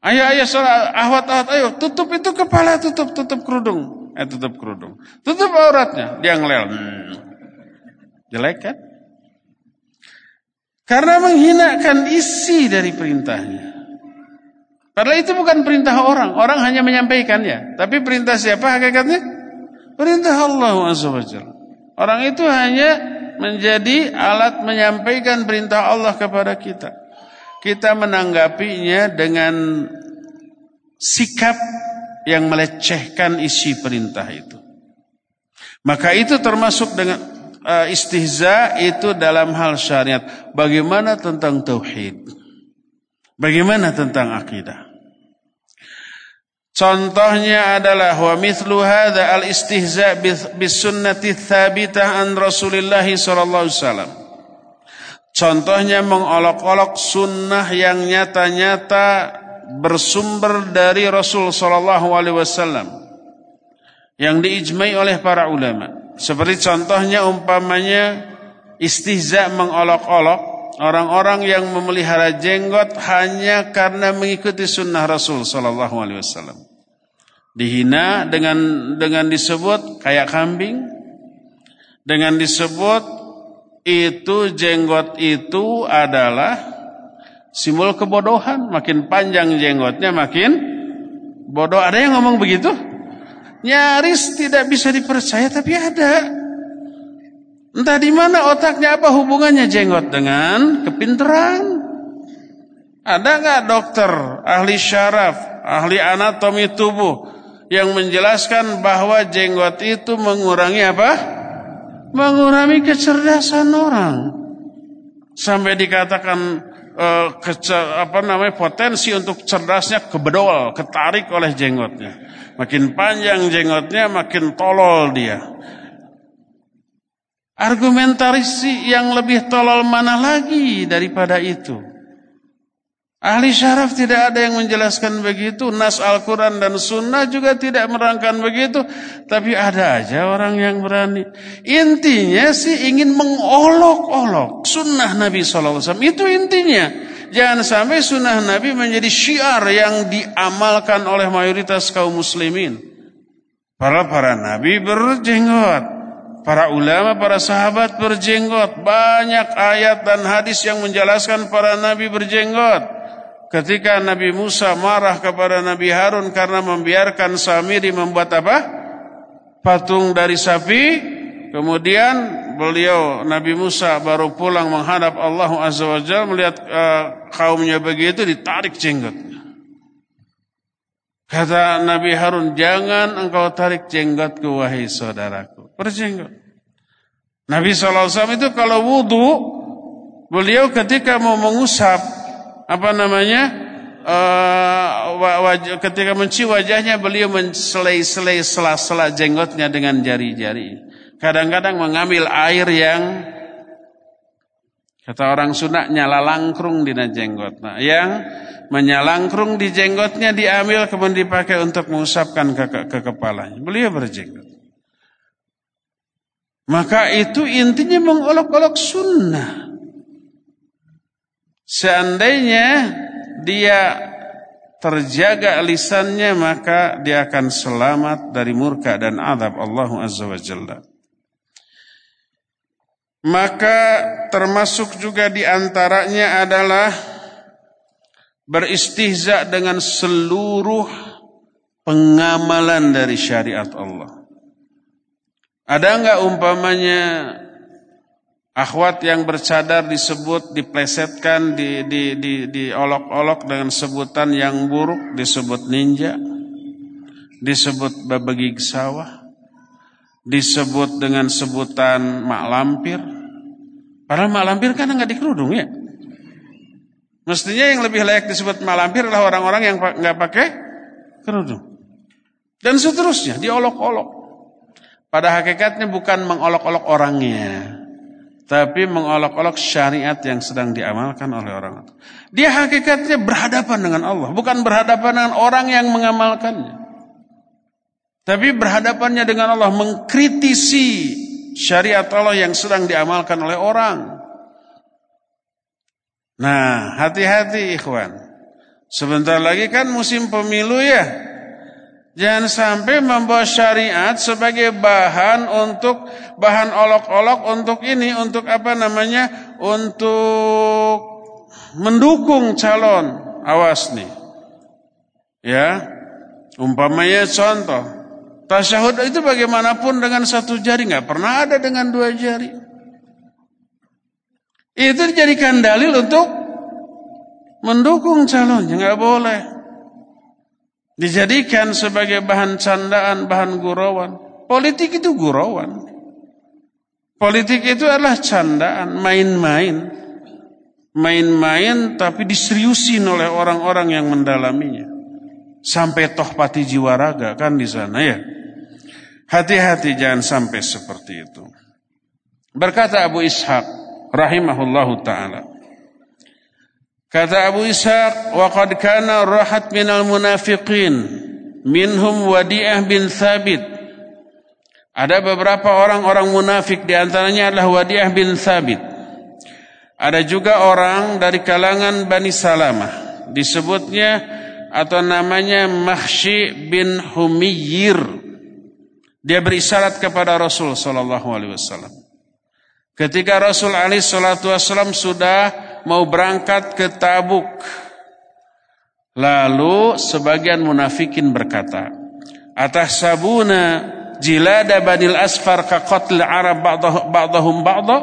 Ayo, ayo, sholat, ahwat, ahwat, ayo, tutup itu kepala, tutup, tutup kerudung. Eh, tutup kerudung. Tutup auratnya, dia ngelel. Hmm. Jelek kan? Karena menghinakan isi dari perintahnya. Padahal itu bukan perintah orang, orang hanya menyampaikannya. Tapi perintah siapa hakikatnya? Perintah Allah SWT. Orang itu hanya menjadi alat menyampaikan perintah Allah kepada kita kita menanggapinya dengan sikap yang melecehkan isi perintah itu. Maka itu termasuk dengan uh, istihza itu dalam hal syariat. Bagaimana tentang tauhid? Bagaimana tentang akidah? Contohnya adalah wa mithlu al istihza bis sunnati tsabitah an Rasulillah sallallahu alaihi wasallam. Contohnya mengolok-olok sunnah yang nyata-nyata bersumber dari Rasul Sallallahu Alaihi Wasallam yang diijmai oleh para ulama. Seperti contohnya umpamanya istihza mengolok-olok orang-orang yang memelihara jenggot hanya karena mengikuti sunnah Rasul Sallallahu Alaihi Wasallam. Dihina dengan dengan disebut kayak kambing, dengan disebut itu jenggot itu adalah simbol kebodohan. Makin panjang jenggotnya makin bodoh. Ada yang ngomong begitu? Nyaris tidak bisa dipercaya tapi ada. Entah di mana otaknya apa hubungannya jenggot dengan kepinteran. Ada nggak dokter, ahli syaraf, ahli anatomi tubuh yang menjelaskan bahwa jenggot itu mengurangi apa? Mengurangi kecerdasan orang. Sampai dikatakan uh, apa namanya potensi untuk cerdasnya kebedol, ketarik oleh jenggotnya. Makin panjang jenggotnya, makin tolol dia. Argumentasi yang lebih tolol mana lagi daripada itu? Ahli syaraf tidak ada yang menjelaskan begitu. Nas Al-Quran dan Sunnah juga tidak merangkan begitu. Tapi ada aja orang yang berani. Intinya sih ingin mengolok-olok sunnah Nabi SAW. Itu intinya. Jangan sampai sunnah Nabi menjadi syiar yang diamalkan oleh mayoritas kaum muslimin. Para para Nabi berjenggot. Para ulama, para sahabat berjenggot. Banyak ayat dan hadis yang menjelaskan para Nabi berjenggot. Ketika Nabi Musa marah kepada Nabi Harun karena membiarkan Samiri membuat apa? Patung dari sapi. Kemudian beliau Nabi Musa baru pulang menghadap Allah Azza wa Jalla melihat uh, kaumnya begitu ditarik jenggotnya. Kata Nabi Harun, jangan engkau tarik jenggotku wahai saudaraku. Berjenggot. Nabi SAW itu kalau wudhu, beliau ketika mau mengusap apa namanya uh, ketika mencium wajahnya beliau menselai-selai sela-sela jenggotnya dengan jari-jari. Kadang-kadang mengambil air yang kata orang Sunda nyala langkrung di jenggot. Nah, yang menyalangkrung di jenggotnya diambil kemudian dipakai untuk mengusapkan ke, ke, ke kepalanya. Beliau berjenggot. Maka itu intinya mengolok-olok sunnah. Seandainya dia terjaga lisannya maka dia akan selamat dari murka dan azab Allah Azza wa Jalla. Maka termasuk juga di antaranya adalah beristihza dengan seluruh pengamalan dari syariat Allah. Ada enggak umpamanya Akhwat yang bercadar disebut diplesetkan, di, di, di, diolok-olok dengan sebutan yang buruk, disebut ninja, disebut babagi sawah, disebut dengan sebutan mak lampir. Padahal mak lampir kan nggak dikerudung ya. Mestinya yang lebih layak disebut mak lampir adalah orang-orang yang nggak pakai kerudung. Dan seterusnya diolok-olok. Pada hakikatnya bukan mengolok-olok orangnya tapi mengolok-olok syariat yang sedang diamalkan oleh orang itu. Dia hakikatnya berhadapan dengan Allah, bukan berhadapan dengan orang yang mengamalkannya. Tapi berhadapannya dengan Allah mengkritisi syariat Allah yang sedang diamalkan oleh orang. Nah, hati-hati ikhwan. Sebentar lagi kan musim pemilu ya. Jangan sampai membawa syariat sebagai bahan untuk bahan olok-olok untuk ini, untuk apa namanya? Untuk mendukung calon. Awas nih. Ya. Umpamanya contoh. Tasyahud itu bagaimanapun dengan satu jari. nggak pernah ada dengan dua jari. Itu dijadikan dalil untuk mendukung calonnya. nggak boleh dijadikan sebagai bahan candaan, bahan gurauan. Politik itu gurauan. Politik itu adalah candaan, main-main. Main-main tapi diseriusin oleh orang-orang yang mendalaminya. Sampai toh pati jiwa raga kan di sana ya. Hati-hati jangan sampai seperti itu. Berkata Abu Ishaq rahimahullahu taala. Kata Abu Ishaq, qad kana rahat minal munafiqin minhum Wadi'ah bin Thabit. Ada beberapa orang-orang munafik di antaranya adalah Wadi'ah bin Thabit. Ada juga orang dari kalangan Bani Salamah. Disebutnya atau namanya Mahshi bin Humiyir. Dia berisyarat kepada Rasul sallallahu alaihi wasallam. Ketika Rasul Ali Shallallahu Wasallam sudah mau berangkat ke Tabuk, lalu sebagian munafikin berkata, atas sabuna jilada banil asfar ka arab ba'dahum ba'dah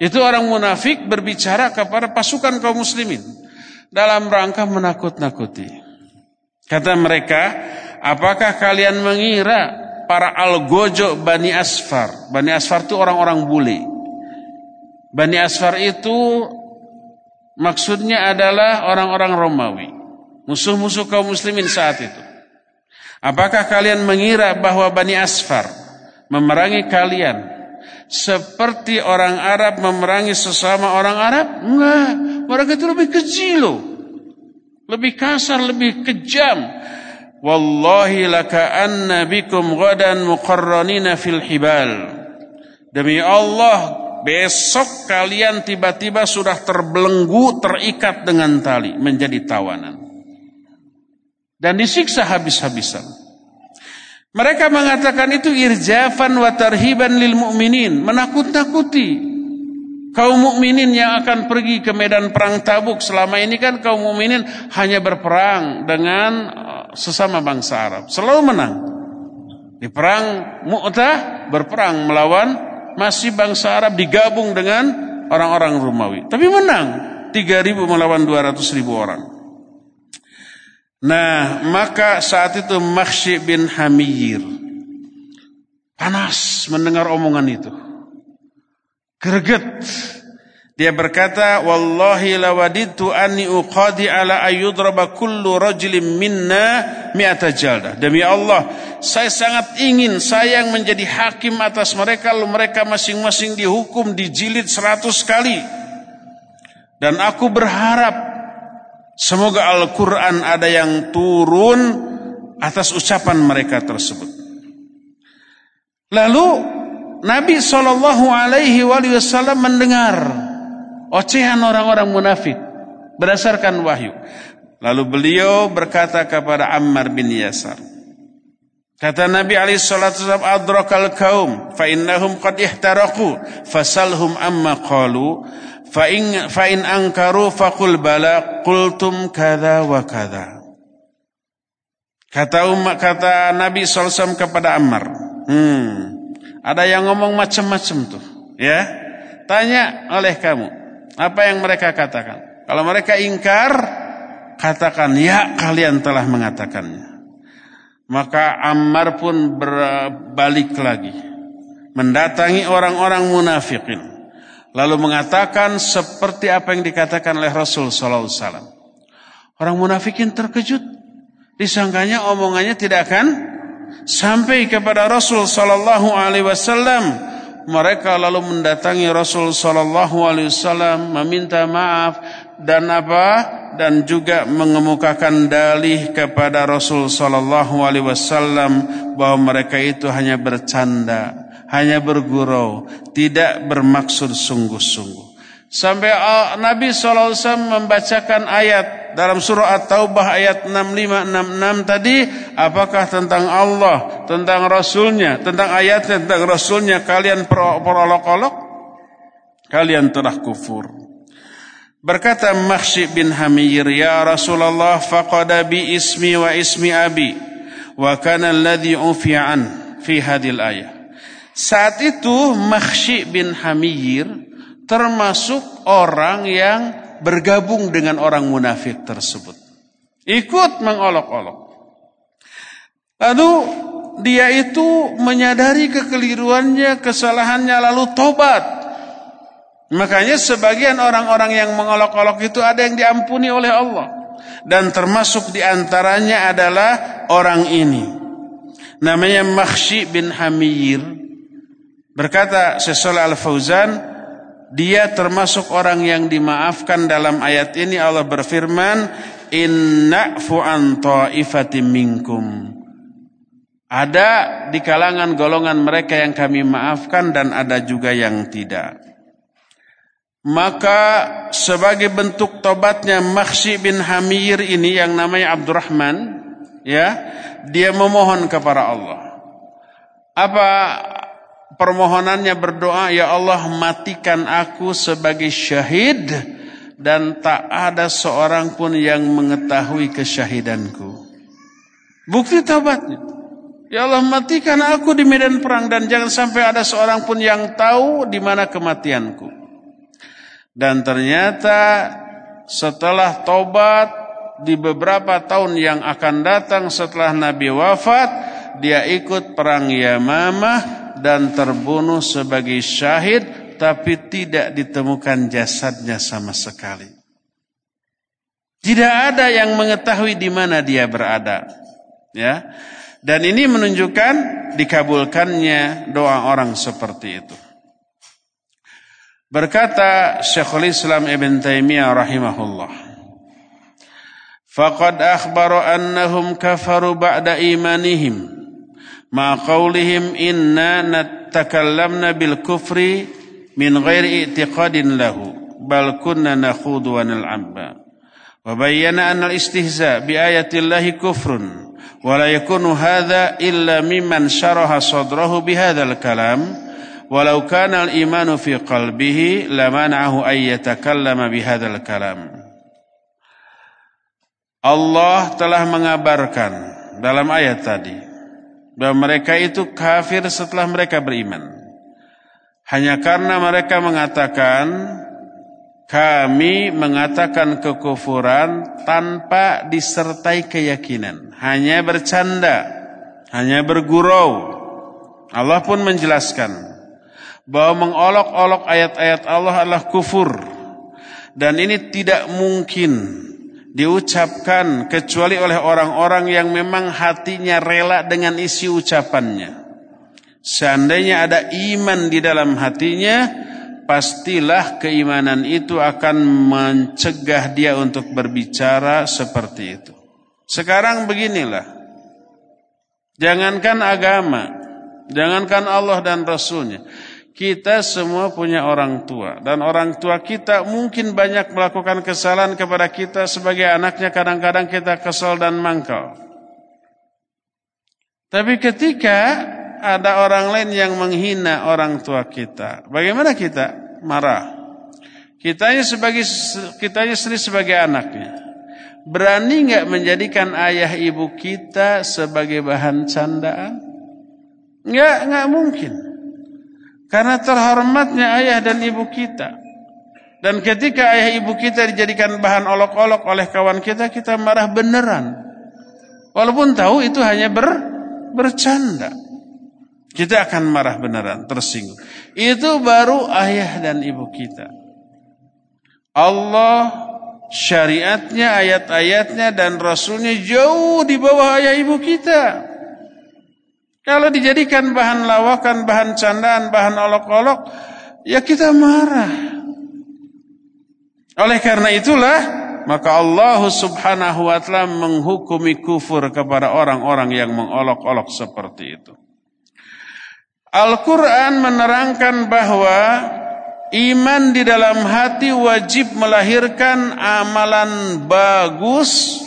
itu orang munafik berbicara kepada pasukan kaum muslimin dalam rangka menakut-nakuti. Kata mereka, apakah kalian mengira para algojo Bani Asfar? Bani Asfar itu orang-orang bule. Bani Asfar itu maksudnya adalah orang-orang Romawi. Musuh-musuh kaum muslimin saat itu. Apakah kalian mengira bahwa Bani Asfar memerangi kalian seperti orang Arab memerangi sesama orang Arab? Enggak, mereka itu lebih kecil loh. Lebih kasar, lebih kejam. Wallahi laka'anna bikum ghadan muqarranina fil hibal. Demi Allah, besok kalian tiba-tiba sudah terbelenggu, terikat dengan tali, menjadi tawanan. Dan disiksa habis-habisan. Mereka mengatakan itu irjafan wa tarhiban lil mu'minin, menakut-nakuti kaum mukminin yang akan pergi ke medan perang Tabuk. Selama ini kan kaum mukminin hanya berperang dengan uh, sesama bangsa Arab, selalu menang. Di perang Mu'tah berperang melawan masih bangsa Arab digabung dengan orang-orang Romawi, tapi menang 3000 melawan 200.000 orang. Nah, maka saat itu Makhsy bin Hamir panas mendengar omongan itu. Greget. Dia berkata, "Wallahi lawadidtu anni uqadi ala ayyudraba kullu rajulin minna mi'ata jaldah." Demi Allah, saya sangat ingin saya yang menjadi hakim atas mereka lalu mereka masing-masing dihukum dijilid seratus kali. Dan aku berharap Semoga Al-Quran ada yang turun atas ucapan mereka tersebut. Lalu Nabi Wasallam mendengar ocehan orang-orang munafik berdasarkan wahyu. Lalu beliau berkata kepada Ammar bin Yasar. Kata Nabi alaihi wasallam adrakal kaum fa innahum qad ihtaraku fasalhum amma qalu Fa in fa in angkaru faqul bala qultum kada wa kada. Kata umat kata Nabi SAW kepada Ammar, hmm, ada yang ngomong macam-macam tuh, ya. Tanya oleh kamu, apa yang mereka katakan? Kalau mereka ingkar, katakan ya kalian telah mengatakannya. Maka Ammar pun berbalik lagi, mendatangi orang-orang munafikin lalu mengatakan seperti apa yang dikatakan oleh Rasul wasallam. Orang munafikin terkejut, disangkanya omongannya tidak akan sampai kepada Rasul sallallahu alaihi wasallam. Mereka lalu mendatangi Rasul sallallahu alaihi wasallam meminta maaf dan apa dan juga mengemukakan dalih kepada Rasul sallallahu alaihi wasallam bahwa mereka itu hanya bercanda hanya bergurau, tidak bermaksud sungguh-sungguh. Sampai uh, Nabi SAW membacakan ayat dalam surah At-Taubah ayat 6566 tadi apakah tentang Allah, tentang Rasulnya, tentang ayat tentang Rasulnya kalian perolok-olok, kalian telah kufur. Berkata Makhsy bin Hamir, "Ya Rasulullah, faqada bi ismi wa ismi abi, wa kana alladhi ufi'an fi hadil ayat." Saat itu Makhsy bin Hamir termasuk orang yang bergabung dengan orang munafik tersebut. Ikut mengolok-olok. Lalu dia itu menyadari kekeliruannya, kesalahannya lalu tobat. Makanya sebagian orang-orang yang mengolok-olok itu ada yang diampuni oleh Allah. Dan termasuk di antaranya adalah orang ini. Namanya Makhsy bin Hamir Berkata Syekh Al-Fauzan, dia termasuk orang yang dimaafkan dalam ayat ini Allah berfirman, "Inna'fu an ta'ifatin minkum." Ada di kalangan golongan mereka yang kami maafkan dan ada juga yang tidak. Maka sebagai bentuk tobatnya Makhsi bin Hamir ini yang namanya Abdurrahman, ya, dia memohon kepada Allah. Apa permohonannya berdoa, Ya Allah matikan aku sebagai syahid dan tak ada seorang pun yang mengetahui kesyahidanku. Bukti taubatnya. Ya Allah matikan aku di medan perang dan jangan sampai ada seorang pun yang tahu di mana kematianku. Dan ternyata setelah taubat di beberapa tahun yang akan datang setelah Nabi wafat, dia ikut perang Yamamah dan terbunuh sebagai syahid tapi tidak ditemukan jasadnya sama sekali. Tidak ada yang mengetahui di mana dia berada. Ya. Dan ini menunjukkan dikabulkannya doa orang seperti itu. Berkata Syekhul Islam Ibn Taimiyah rahimahullah. Faqad akhbaru annahum kafaru ba'da imanihim مع قولهم إنا نتكلمنا بالكفر من غير اعتقاد له بل كنا نخوض ونلعب. وبين أن الاستهزاء بآية الله كفر ولا يكون هذا إلا ممن شرح صدره بهذا الكلام. ولو كان الإيمان في قلبه لمنعه أن يتكلم بهذا الكلام. Allah telah mengabarkan dalam ayat tadi bahwa mereka itu kafir setelah mereka beriman. Hanya karena mereka mengatakan kami mengatakan kekufuran tanpa disertai keyakinan, hanya bercanda, hanya bergurau. Allah pun menjelaskan bahwa mengolok-olok ayat-ayat Allah adalah kufur dan ini tidak mungkin diucapkan kecuali oleh orang-orang yang memang hatinya rela dengan isi ucapannya. Seandainya ada iman di dalam hatinya, pastilah keimanan itu akan mencegah dia untuk berbicara seperti itu. Sekarang beginilah. Jangankan agama, jangankan Allah dan Rasulnya. Kita semua punya orang tua. Dan orang tua kita mungkin banyak melakukan kesalahan kepada kita sebagai anaknya. Kadang-kadang kita kesal dan mangkal. Tapi ketika ada orang lain yang menghina orang tua kita. Bagaimana kita? Marah. Kitanya sebagai kitanya sendiri sebagai anaknya. Berani nggak menjadikan ayah ibu kita sebagai bahan candaan? Nggak, nggak mungkin. Karena terhormatnya ayah dan ibu kita. Dan ketika ayah ibu kita dijadikan bahan olok-olok oleh kawan kita, kita marah beneran. Walaupun tahu itu hanya ber, bercanda. Kita akan marah beneran, tersinggung. Itu baru ayah dan ibu kita. Allah syariatnya, ayat-ayatnya dan rasulnya jauh di bawah ayah ibu kita. Kalau dijadikan bahan lawakan, bahan candaan, bahan olok-olok, ya kita marah. Oleh karena itulah maka Allah Subhanahu wa taala menghukumi kufur kepada orang-orang yang mengolok-olok seperti itu. Al-Quran menerangkan bahwa iman di dalam hati wajib melahirkan amalan bagus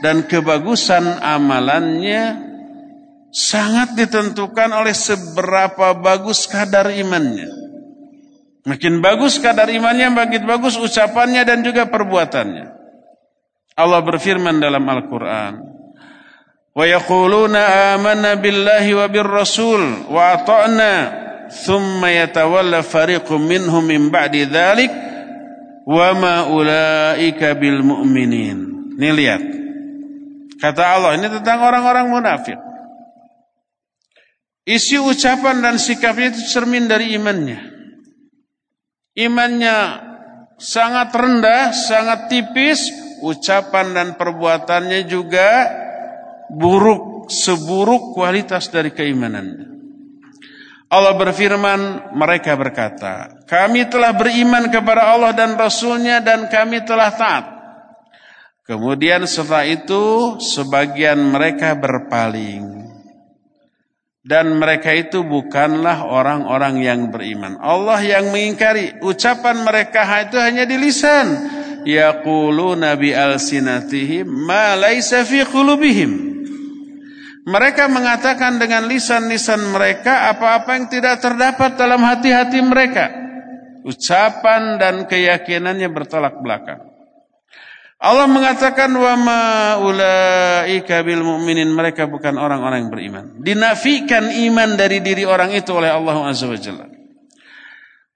dan kebagusan amalannya sangat ditentukan oleh seberapa bagus kadar imannya. Makin bagus kadar imannya, makin bagus ucapannya dan juga perbuatannya. Allah berfirman dalam Al-Quran. ويقولون آمنا بالله وبالرسول وأطعنا ثم يتولى فريق منهم من بعد ذلك وما أولئك بالمؤمنين ini lihat kata Allah ini tentang orang-orang munafik isi ucapan dan sikapnya itu cermin dari imannya imannya sangat rendah sangat tipis ucapan dan perbuatannya juga buruk seburuk kualitas dari keimanannya. Allah berfirman, mereka berkata, kami telah beriman kepada Allah dan Rasulnya dan kami telah taat. Kemudian setelah itu sebagian mereka berpaling. Dan mereka itu bukanlah orang-orang yang beriman. Allah yang mengingkari ucapan mereka itu hanya di lisan. Yaquluna bi alsinatihim ma laisa fi qulubihim. Mereka mengatakan dengan lisan-lisan mereka apa-apa yang tidak terdapat dalam hati-hati mereka. Ucapan dan keyakinannya bertolak belakang. Allah mengatakan wa ma ulaika bil mu'minin mereka bukan orang-orang yang beriman. Dinafikan iman dari diri orang itu oleh Allah Azza wa Jalla.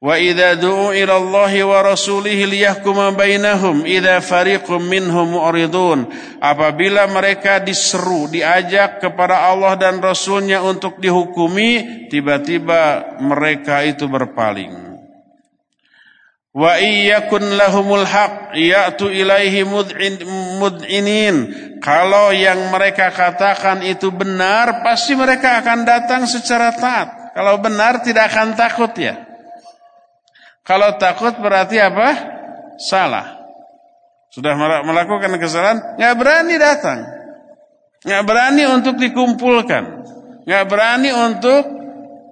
Wa idza du'u ila Allah wa rasulih liyahkuma bainahum idza fariqum minhum mu'ridun apabila mereka diseru diajak kepada Allah dan rasulnya untuk dihukumi tiba-tiba mereka itu berpaling wa iyyakun lahumul haq ya'tu ilaihi mud'inin kalau yang mereka katakan itu benar pasti mereka akan datang secara taat kalau benar tidak akan takut ya kalau takut berarti apa? Salah. Sudah melakukan kesalahan, nggak berani datang. Nggak berani untuk dikumpulkan. Nggak berani untuk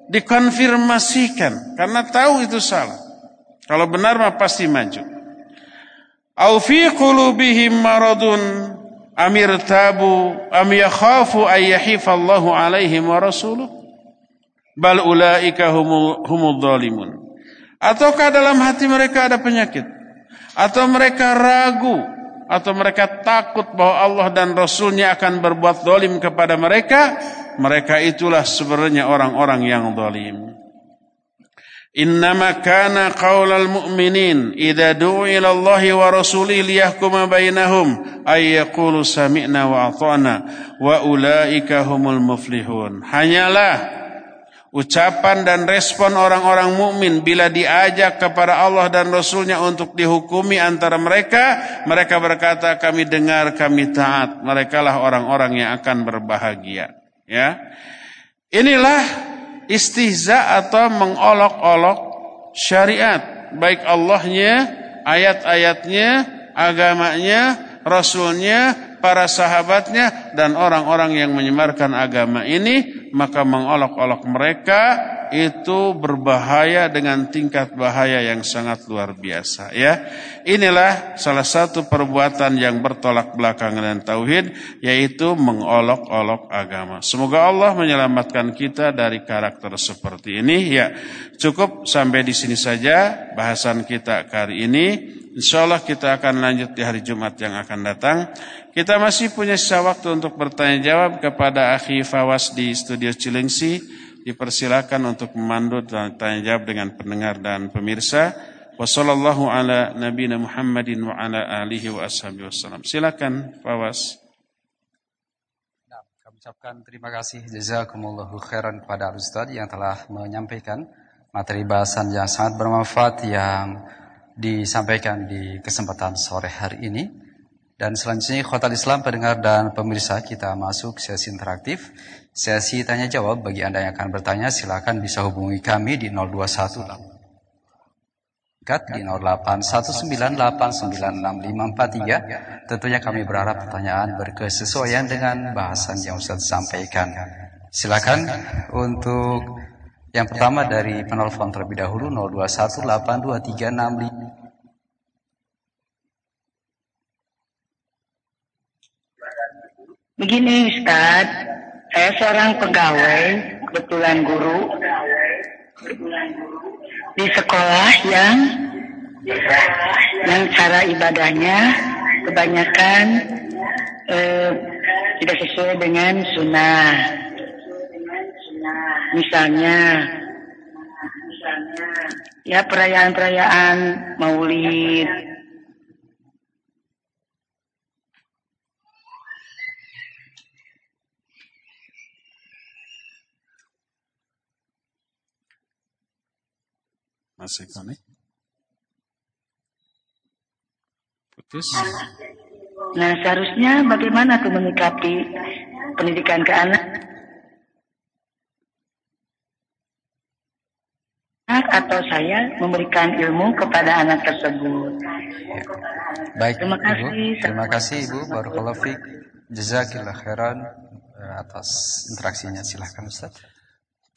dikonfirmasikan. Karena tahu itu salah. Kalau benar mah pasti maju. Au fi qulubihim maradun amir tabu am yakhafu ay yahifallahu alaihim wa rasuluh bal ulaika humul humul zalimun Ataukah dalam hati mereka ada penyakit? Atau mereka ragu? Atau mereka takut bahwa Allah dan Rasulnya akan berbuat dolim kepada mereka? Mereka itulah sebenarnya orang-orang yang dolim. Mu'minin idza du'u ila Allah wa rasulihi liyahkuma bainahum ay yaqulu sami'na wa ata'na wa ulaika humul muflihun. Hanyalah ucapan dan respon orang-orang mukmin bila diajak kepada Allah dan Rasulnya untuk dihukumi antara mereka, mereka berkata kami dengar, kami taat. Mereka lah orang-orang yang akan berbahagia. Ya, inilah istihza atau mengolok-olok syariat, baik Allahnya, ayat-ayatnya, agamanya, Rasulnya, para sahabatnya dan orang-orang yang menyebarkan agama ini maka mengolok-olok mereka itu berbahaya dengan tingkat bahaya yang sangat luar biasa ya. Inilah salah satu perbuatan yang bertolak belakang dengan tauhid yaitu mengolok-olok agama. Semoga Allah menyelamatkan kita dari karakter seperti ini ya. Cukup sampai di sini saja bahasan kita kali ini. Insyaallah kita akan lanjut di hari Jumat yang akan datang. Kita masih punya sisa waktu untuk bertanya jawab kepada Akhi Fawas di studio Cilengsi. Dipersilakan untuk memandu dan tanya jawab dengan pendengar dan pemirsa. Wassallallahu ala nabiyina Muhammadin wa. Silakan Fawas. Nah, kami ucapkan terima kasih jazakumullahu khairan kepada Ustaz yang telah menyampaikan materi bahasan yang sangat bermanfaat yang disampaikan di kesempatan sore hari ini. Dan selanjutnya Khotal Islam pendengar dan pemirsa kita masuk sesi interaktif. Sesi tanya jawab bagi Anda yang akan bertanya silakan bisa hubungi kami di 021 di 0819896543. Tentunya kami berharap pertanyaan berkesesuaian dengan bahasan yang Ustaz sampaikan. Silakan untuk yang pertama dari penelpon terlebih dahulu 02182365 Begini Ustaz, saya seorang pegawai, kebetulan guru di sekolah yang yang cara ibadahnya kebanyakan eh, tidak sesuai dengan sunnah. Misalnya, ya perayaan-perayaan maulid, Masih kami? Putus? Nah, seharusnya bagaimana tuh menyikapi pendidikan ke anak? atau saya memberikan ilmu kepada anak tersebut. Baik, Terima kasih. Ibu. Terima kasih Ibu Barakallahu fiik. Jazakillah khairan eh, atas interaksinya. Silahkan Ustaz.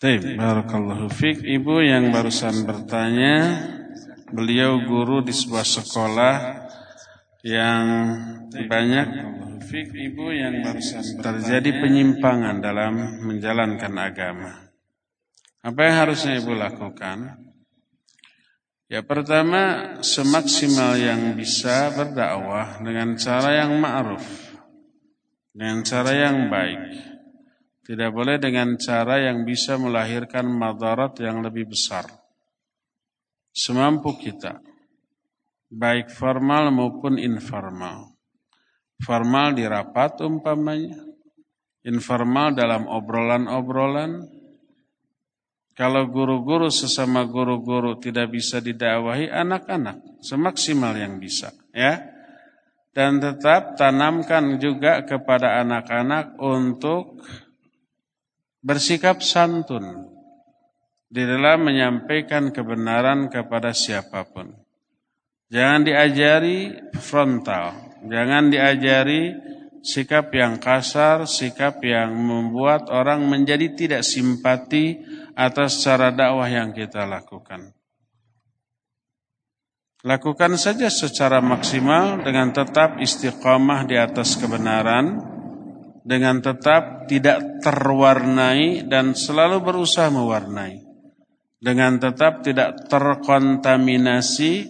Baik, barakallahu fiik. Ibu yang barusan bertanya, beliau guru di sebuah sekolah yang banyak ibu yang barusan terjadi penyimpangan dalam menjalankan agama. Apa yang harusnya ibu lakukan? Ya pertama semaksimal yang bisa berdakwah dengan cara yang ma'ruf. Dengan cara yang baik. Tidak boleh dengan cara yang bisa melahirkan madarat yang lebih besar. Semampu kita. Baik formal maupun informal. Formal di rapat umpamanya. Informal dalam obrolan-obrolan kalau guru-guru sesama guru-guru tidak bisa didakwahi anak-anak semaksimal yang bisa, ya. Dan tetap tanamkan juga kepada anak-anak untuk bersikap santun di dalam menyampaikan kebenaran kepada siapa pun. Jangan diajari frontal, jangan diajari sikap yang kasar, sikap yang membuat orang menjadi tidak simpati atas cara dakwah yang kita lakukan. Lakukan saja secara maksimal dengan tetap istiqamah di atas kebenaran, dengan tetap tidak terwarnai dan selalu berusaha mewarnai, dengan tetap tidak terkontaminasi,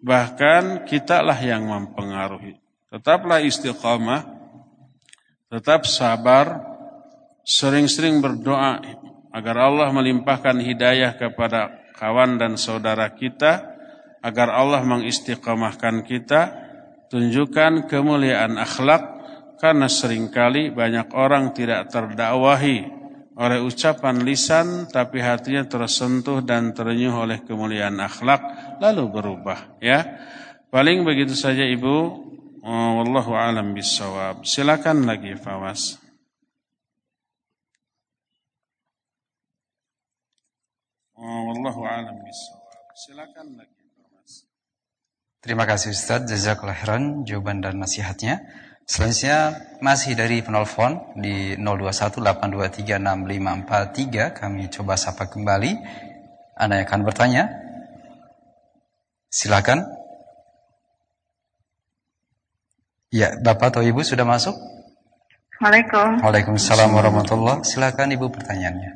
bahkan kitalah yang mempengaruhi. Tetaplah istiqamah, tetap sabar, sering-sering berdoa agar Allah melimpahkan hidayah kepada kawan dan saudara kita, agar Allah mengistiqamahkan kita, tunjukkan kemuliaan akhlak, karena sering kali banyak orang tidak terdakwahi oleh ucapan lisan, tapi hatinya tersentuh dan terenyuh oleh kemuliaan akhlak, lalu berubah. Ya, paling begitu saja ibu. Wallahu alam bisawab. Silakan lagi Fawas. Oh, wallahu alam bisawab. Silakan lagi. Terima kasih Ustaz Jazakallah khairan jawaban dan nasihatnya. Selanjutnya masih dari penelpon di 0218236543 kami coba sapa kembali. Anda yang akan bertanya. Silakan. Ya, Bapak atau Ibu sudah masuk? Waalaikumsalam. Waalaikumsalam warahmatullahi Silakan Ibu pertanyaannya.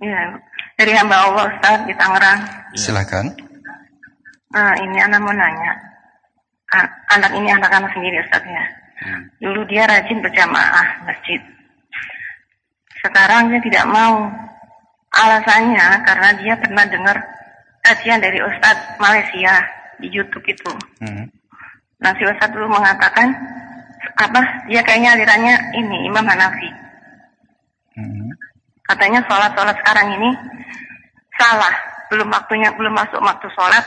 Iya, dari hamba Allah Ustaz di Tangerang. Silakan. Nah, ini anak mau nanya. Anak ini anak-anak sendiri Ustaz ya. Hmm. Dulu dia rajin berjamaah masjid. Sekarang dia tidak mau. Alasannya karena dia pernah dengar kajian dari Ustadz Malaysia di YouTube itu. Hmm. Nah si Ustadz dulu mengatakan apa dia kayaknya alirannya ini Imam Hanafi. Hmm. Katanya sholat-sholat sekarang ini salah, belum waktunya, belum masuk waktu sholat,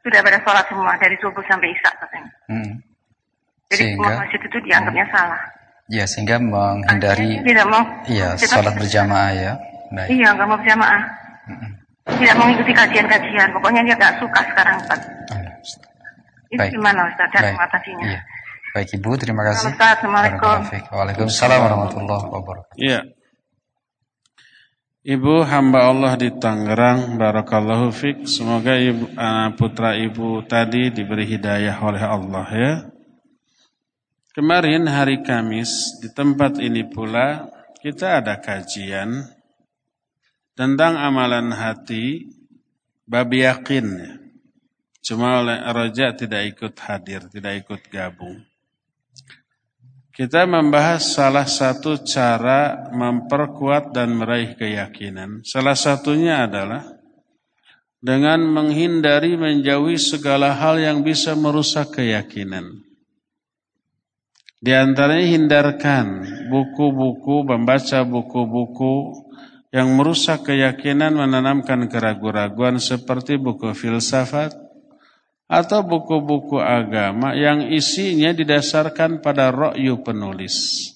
sudah pada sholat semua dari subuh sampai isya katanya. Hmm. Jadi sehingga, masjid itu dianggapnya hmm. salah. Ya sehingga menghindari tidak mau iya sholat berjamaah ya. Baik. Iya nggak mau berjamaah. Hmm. Tidak mau mengikuti kajian-kajian. Pokoknya dia nggak suka sekarang Pak. Itu Baik. gimana Ustaz cara mengatasinya? Iya. Baik Ibu, terima kasih. Assalamualaikum. Waalaikumsalam warahmatullahi wabarakatuh. Iya. Ibu hamba Allah di Tangerang, Barakallahu Fik. Semoga ibu, uh, putra ibu tadi diberi hidayah oleh Allah ya. Kemarin hari Kamis di tempat ini pula kita ada kajian tentang amalan hati bab yakin. Cuma oleh Raja tidak ikut hadir, tidak ikut gabung. Kita membahas salah satu cara memperkuat dan meraih keyakinan. Salah satunya adalah dengan menghindari menjauhi segala hal yang bisa merusak keyakinan. Di antaranya hindarkan buku-buku, membaca buku-buku yang merusak keyakinan, menanamkan keraguan-raguan seperti buku filsafat, atau buku-buku agama yang isinya didasarkan pada rokyu penulis.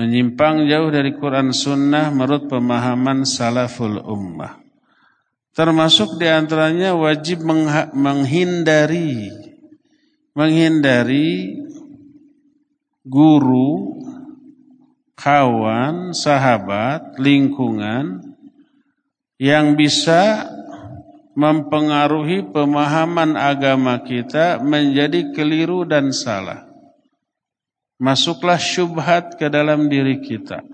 Menyimpang jauh dari Quran Sunnah menurut pemahaman salaful ummah. Termasuk di antaranya wajib menghindari menghindari guru, kawan, sahabat, lingkungan yang bisa mempengaruhi pemahaman agama kita menjadi keliru dan salah. Masuklah syubhat ke dalam diri kita.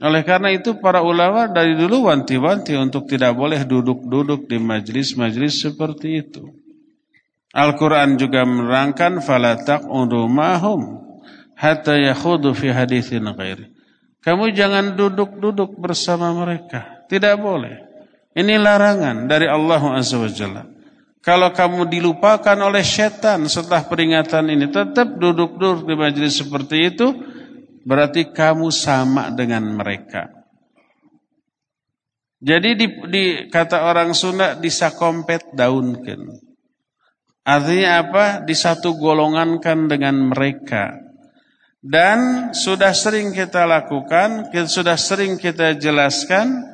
Oleh karena itu para ulama dari dulu wanti-wanti untuk tidak boleh duduk-duduk di majlis-majlis seperti itu. Al-Quran juga menerangkan falatak mahum hatta yakhudu fi hadithin ghairi. Kamu jangan duduk-duduk bersama mereka. Tidak boleh. Ini larangan dari Allah Azza. Kalau kamu dilupakan oleh setan setelah peringatan ini tetap duduk-duduk di majlis seperti itu, berarti kamu sama dengan mereka. Jadi di, di kata orang Sunda disakompet daunkan. Artinya apa? Di satu golongankan dengan mereka. Dan sudah sering kita lakukan, sudah sering kita jelaskan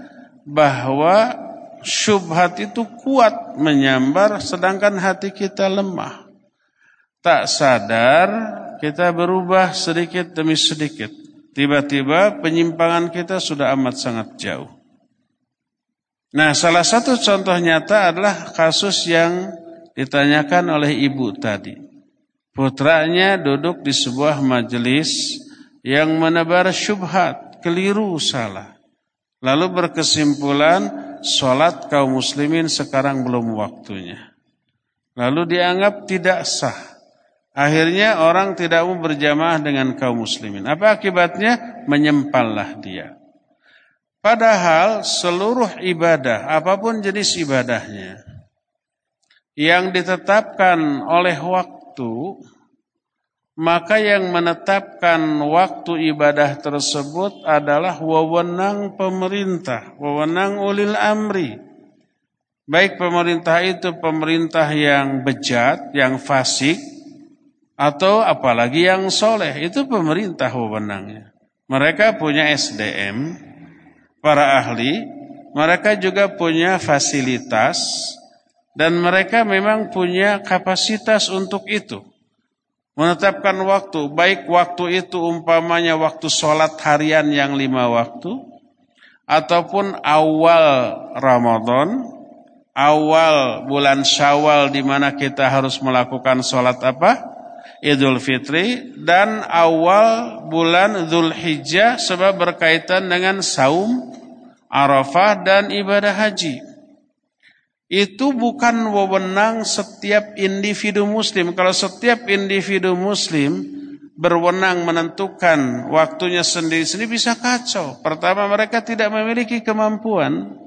bahwa syubhat itu kuat menyambar sedangkan hati kita lemah. Tak sadar kita berubah sedikit demi sedikit. Tiba-tiba penyimpangan kita sudah amat sangat jauh. Nah, salah satu contoh nyata adalah kasus yang ditanyakan oleh ibu tadi. Putranya duduk di sebuah majelis yang menebar syubhat, keliru salah. Lalu berkesimpulan, sholat kaum muslimin sekarang belum waktunya. Lalu dianggap tidak sah. Akhirnya orang tidak mau berjamaah dengan kaum muslimin. Apa akibatnya? Menyempallah dia. Padahal seluruh ibadah, apa pun jenis ibadahnya, yang ditetapkan oleh waktu, maka yang menetapkan waktu ibadah tersebut adalah wewenang pemerintah, wewenang ulil amri. Baik pemerintah itu pemerintah yang bejat, yang fasik, atau apalagi yang soleh itu pemerintah wewenangnya. Mereka punya SDM, para ahli, mereka juga punya fasilitas dan mereka memang punya kapasitas untuk itu. Menetapkan waktu, baik waktu itu umpamanya waktu sholat harian yang lima waktu, ataupun awal Ramadan, awal bulan Syawal di mana kita harus melakukan sholat apa? Idul Fitri dan awal bulan Zulhijjah sebab berkaitan dengan saum Arafah dan ibadah haji. Itu bukan wewenang setiap individu muslim. Kalau setiap individu muslim berwenang menentukan waktunya sendiri-sendiri bisa kacau. Pertama mereka tidak memiliki kemampuan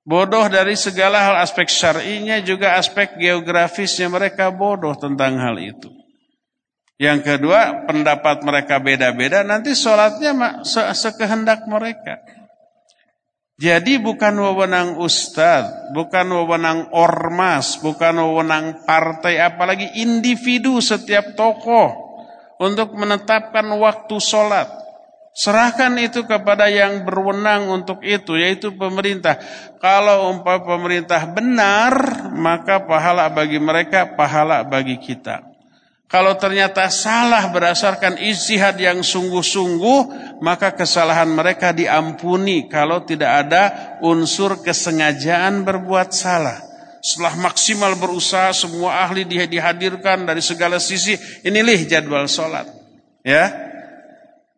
Bodoh dari segala hal aspek syar'inya juga aspek geografisnya mereka bodoh tentang hal itu. Yang kedua, pendapat mereka beda-beda, nanti sholatnya sekehendak mereka. Jadi bukan wewenang ustadz, bukan wewenang ormas, bukan wewenang partai, apalagi individu setiap tokoh untuk menetapkan waktu sholat. Serahkan itu kepada yang berwenang untuk itu, yaitu pemerintah. Kalau umpah pemerintah benar, maka pahala bagi mereka, pahala bagi kita. Kalau ternyata salah berdasarkan istihad yang sungguh-sungguh, maka kesalahan mereka diampuni kalau tidak ada unsur kesengajaan berbuat salah. Setelah maksimal berusaha, semua ahli dihadirkan dari segala sisi. Inilah jadwal sholat. Ya,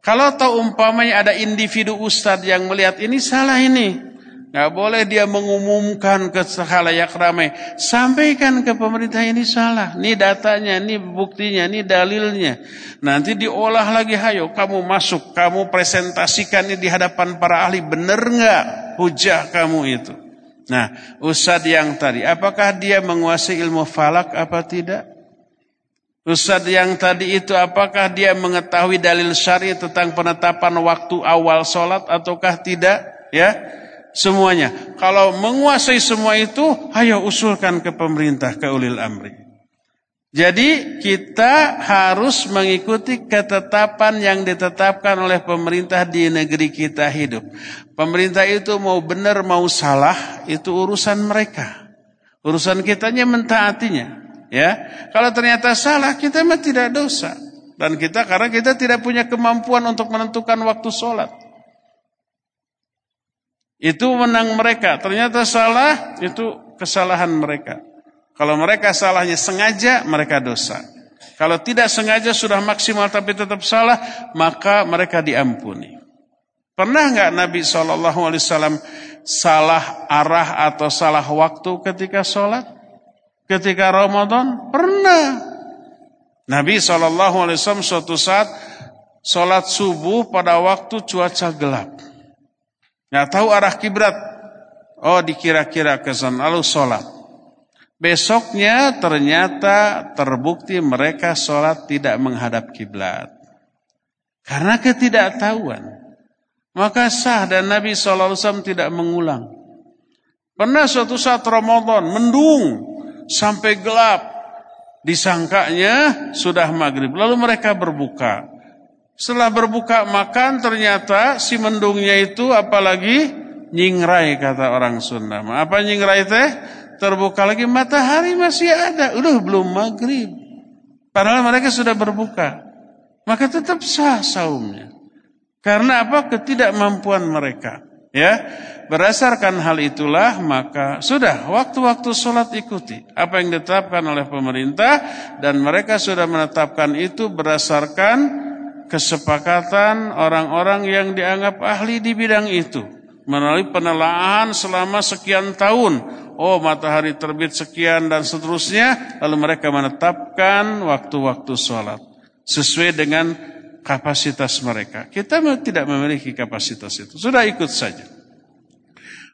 kalau tahu umpamanya ada individu ustadz yang melihat ini salah ini. Nggak boleh dia mengumumkan ke halayak ramai. Sampaikan ke pemerintah ini salah. Ini datanya, ini buktinya, ini dalilnya. Nanti diolah lagi, hayo kamu masuk, kamu presentasikan ini di hadapan para ahli. Benar nggak hujah kamu itu? Nah, ustadz yang tadi, apakah dia menguasai ilmu falak apa tidak? Ustadz yang tadi itu apakah dia mengetahui dalil syari tentang penetapan waktu awal sholat ataukah tidak? Ya, semuanya. Kalau menguasai semua itu, ayo usulkan ke pemerintah, ke ulil amri. Jadi kita harus mengikuti ketetapan yang ditetapkan oleh pemerintah di negeri kita hidup. Pemerintah itu mau benar mau salah, itu urusan mereka. Urusan kitanya mentaatinya. Ya, kalau ternyata salah kita mah tidak dosa. Dan kita karena kita tidak punya kemampuan untuk menentukan waktu sholat. Itu menang mereka. Ternyata salah, itu kesalahan mereka. Kalau mereka salahnya sengaja, mereka dosa. Kalau tidak sengaja sudah maksimal tapi tetap salah, maka mereka diampuni. Pernah nggak Nabi SAW salah arah atau salah waktu ketika sholat? Ketika Ramadan? Pernah. Nabi SAW suatu saat sholat subuh pada waktu cuaca gelap. Nggak tahu arah kiblat. Oh dikira-kira ke sana lalu sholat. Besoknya ternyata terbukti mereka sholat tidak menghadap kiblat. Karena ketidaktahuan. Maka sah dan Nabi SAW tidak mengulang. Pernah suatu saat Ramadan mendung sampai gelap. Disangkanya sudah maghrib. Lalu mereka berbuka. Setelah berbuka makan ternyata si mendungnya itu apalagi nyingrai kata orang Sunda. Apa nyingrai teh? terbuka lagi matahari masih ada. Udah belum maghrib. Padahal mereka sudah berbuka. Maka tetap sah saumnya. Karena apa? Ketidakmampuan mereka. Ya, berdasarkan hal itulah maka sudah waktu-waktu sholat ikuti apa yang ditetapkan oleh pemerintah dan mereka sudah menetapkan itu berdasarkan kesepakatan orang-orang yang dianggap ahli di bidang itu melalui penelaahan selama sekian tahun oh matahari terbit sekian dan seterusnya, lalu mereka menetapkan waktu-waktu sholat sesuai dengan kapasitas mereka. Kita tidak memiliki kapasitas itu, sudah ikut saja.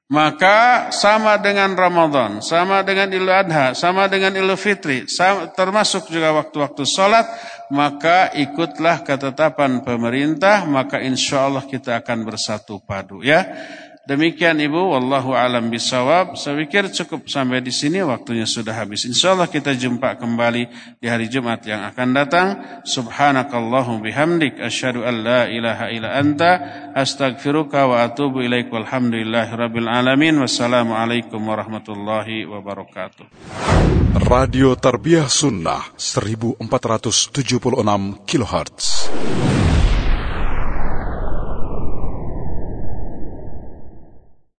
Maka sama dengan Ramadan, sama dengan Idul Adha, sama dengan Idul Fitri, sama, termasuk juga waktu-waktu sholat, maka ikutlah ketetapan pemerintah, maka insya Allah kita akan bersatu padu. Ya, Demikian Ibu, wallahu alam bisawab. Saya pikir cukup sampai di sini waktunya sudah habis. Insyaallah kita jumpa kembali di hari Jumat yang akan datang. Subhanakallahu bihamdik asyhadu an la ilaha illa anta astaghfiruka wa atubu ilaik walhamdulillahi rabbil alamin. Wassalamualaikum warahmatullahi wabarakatuh. Radio Tarbiyah Sunnah 1476 kHz.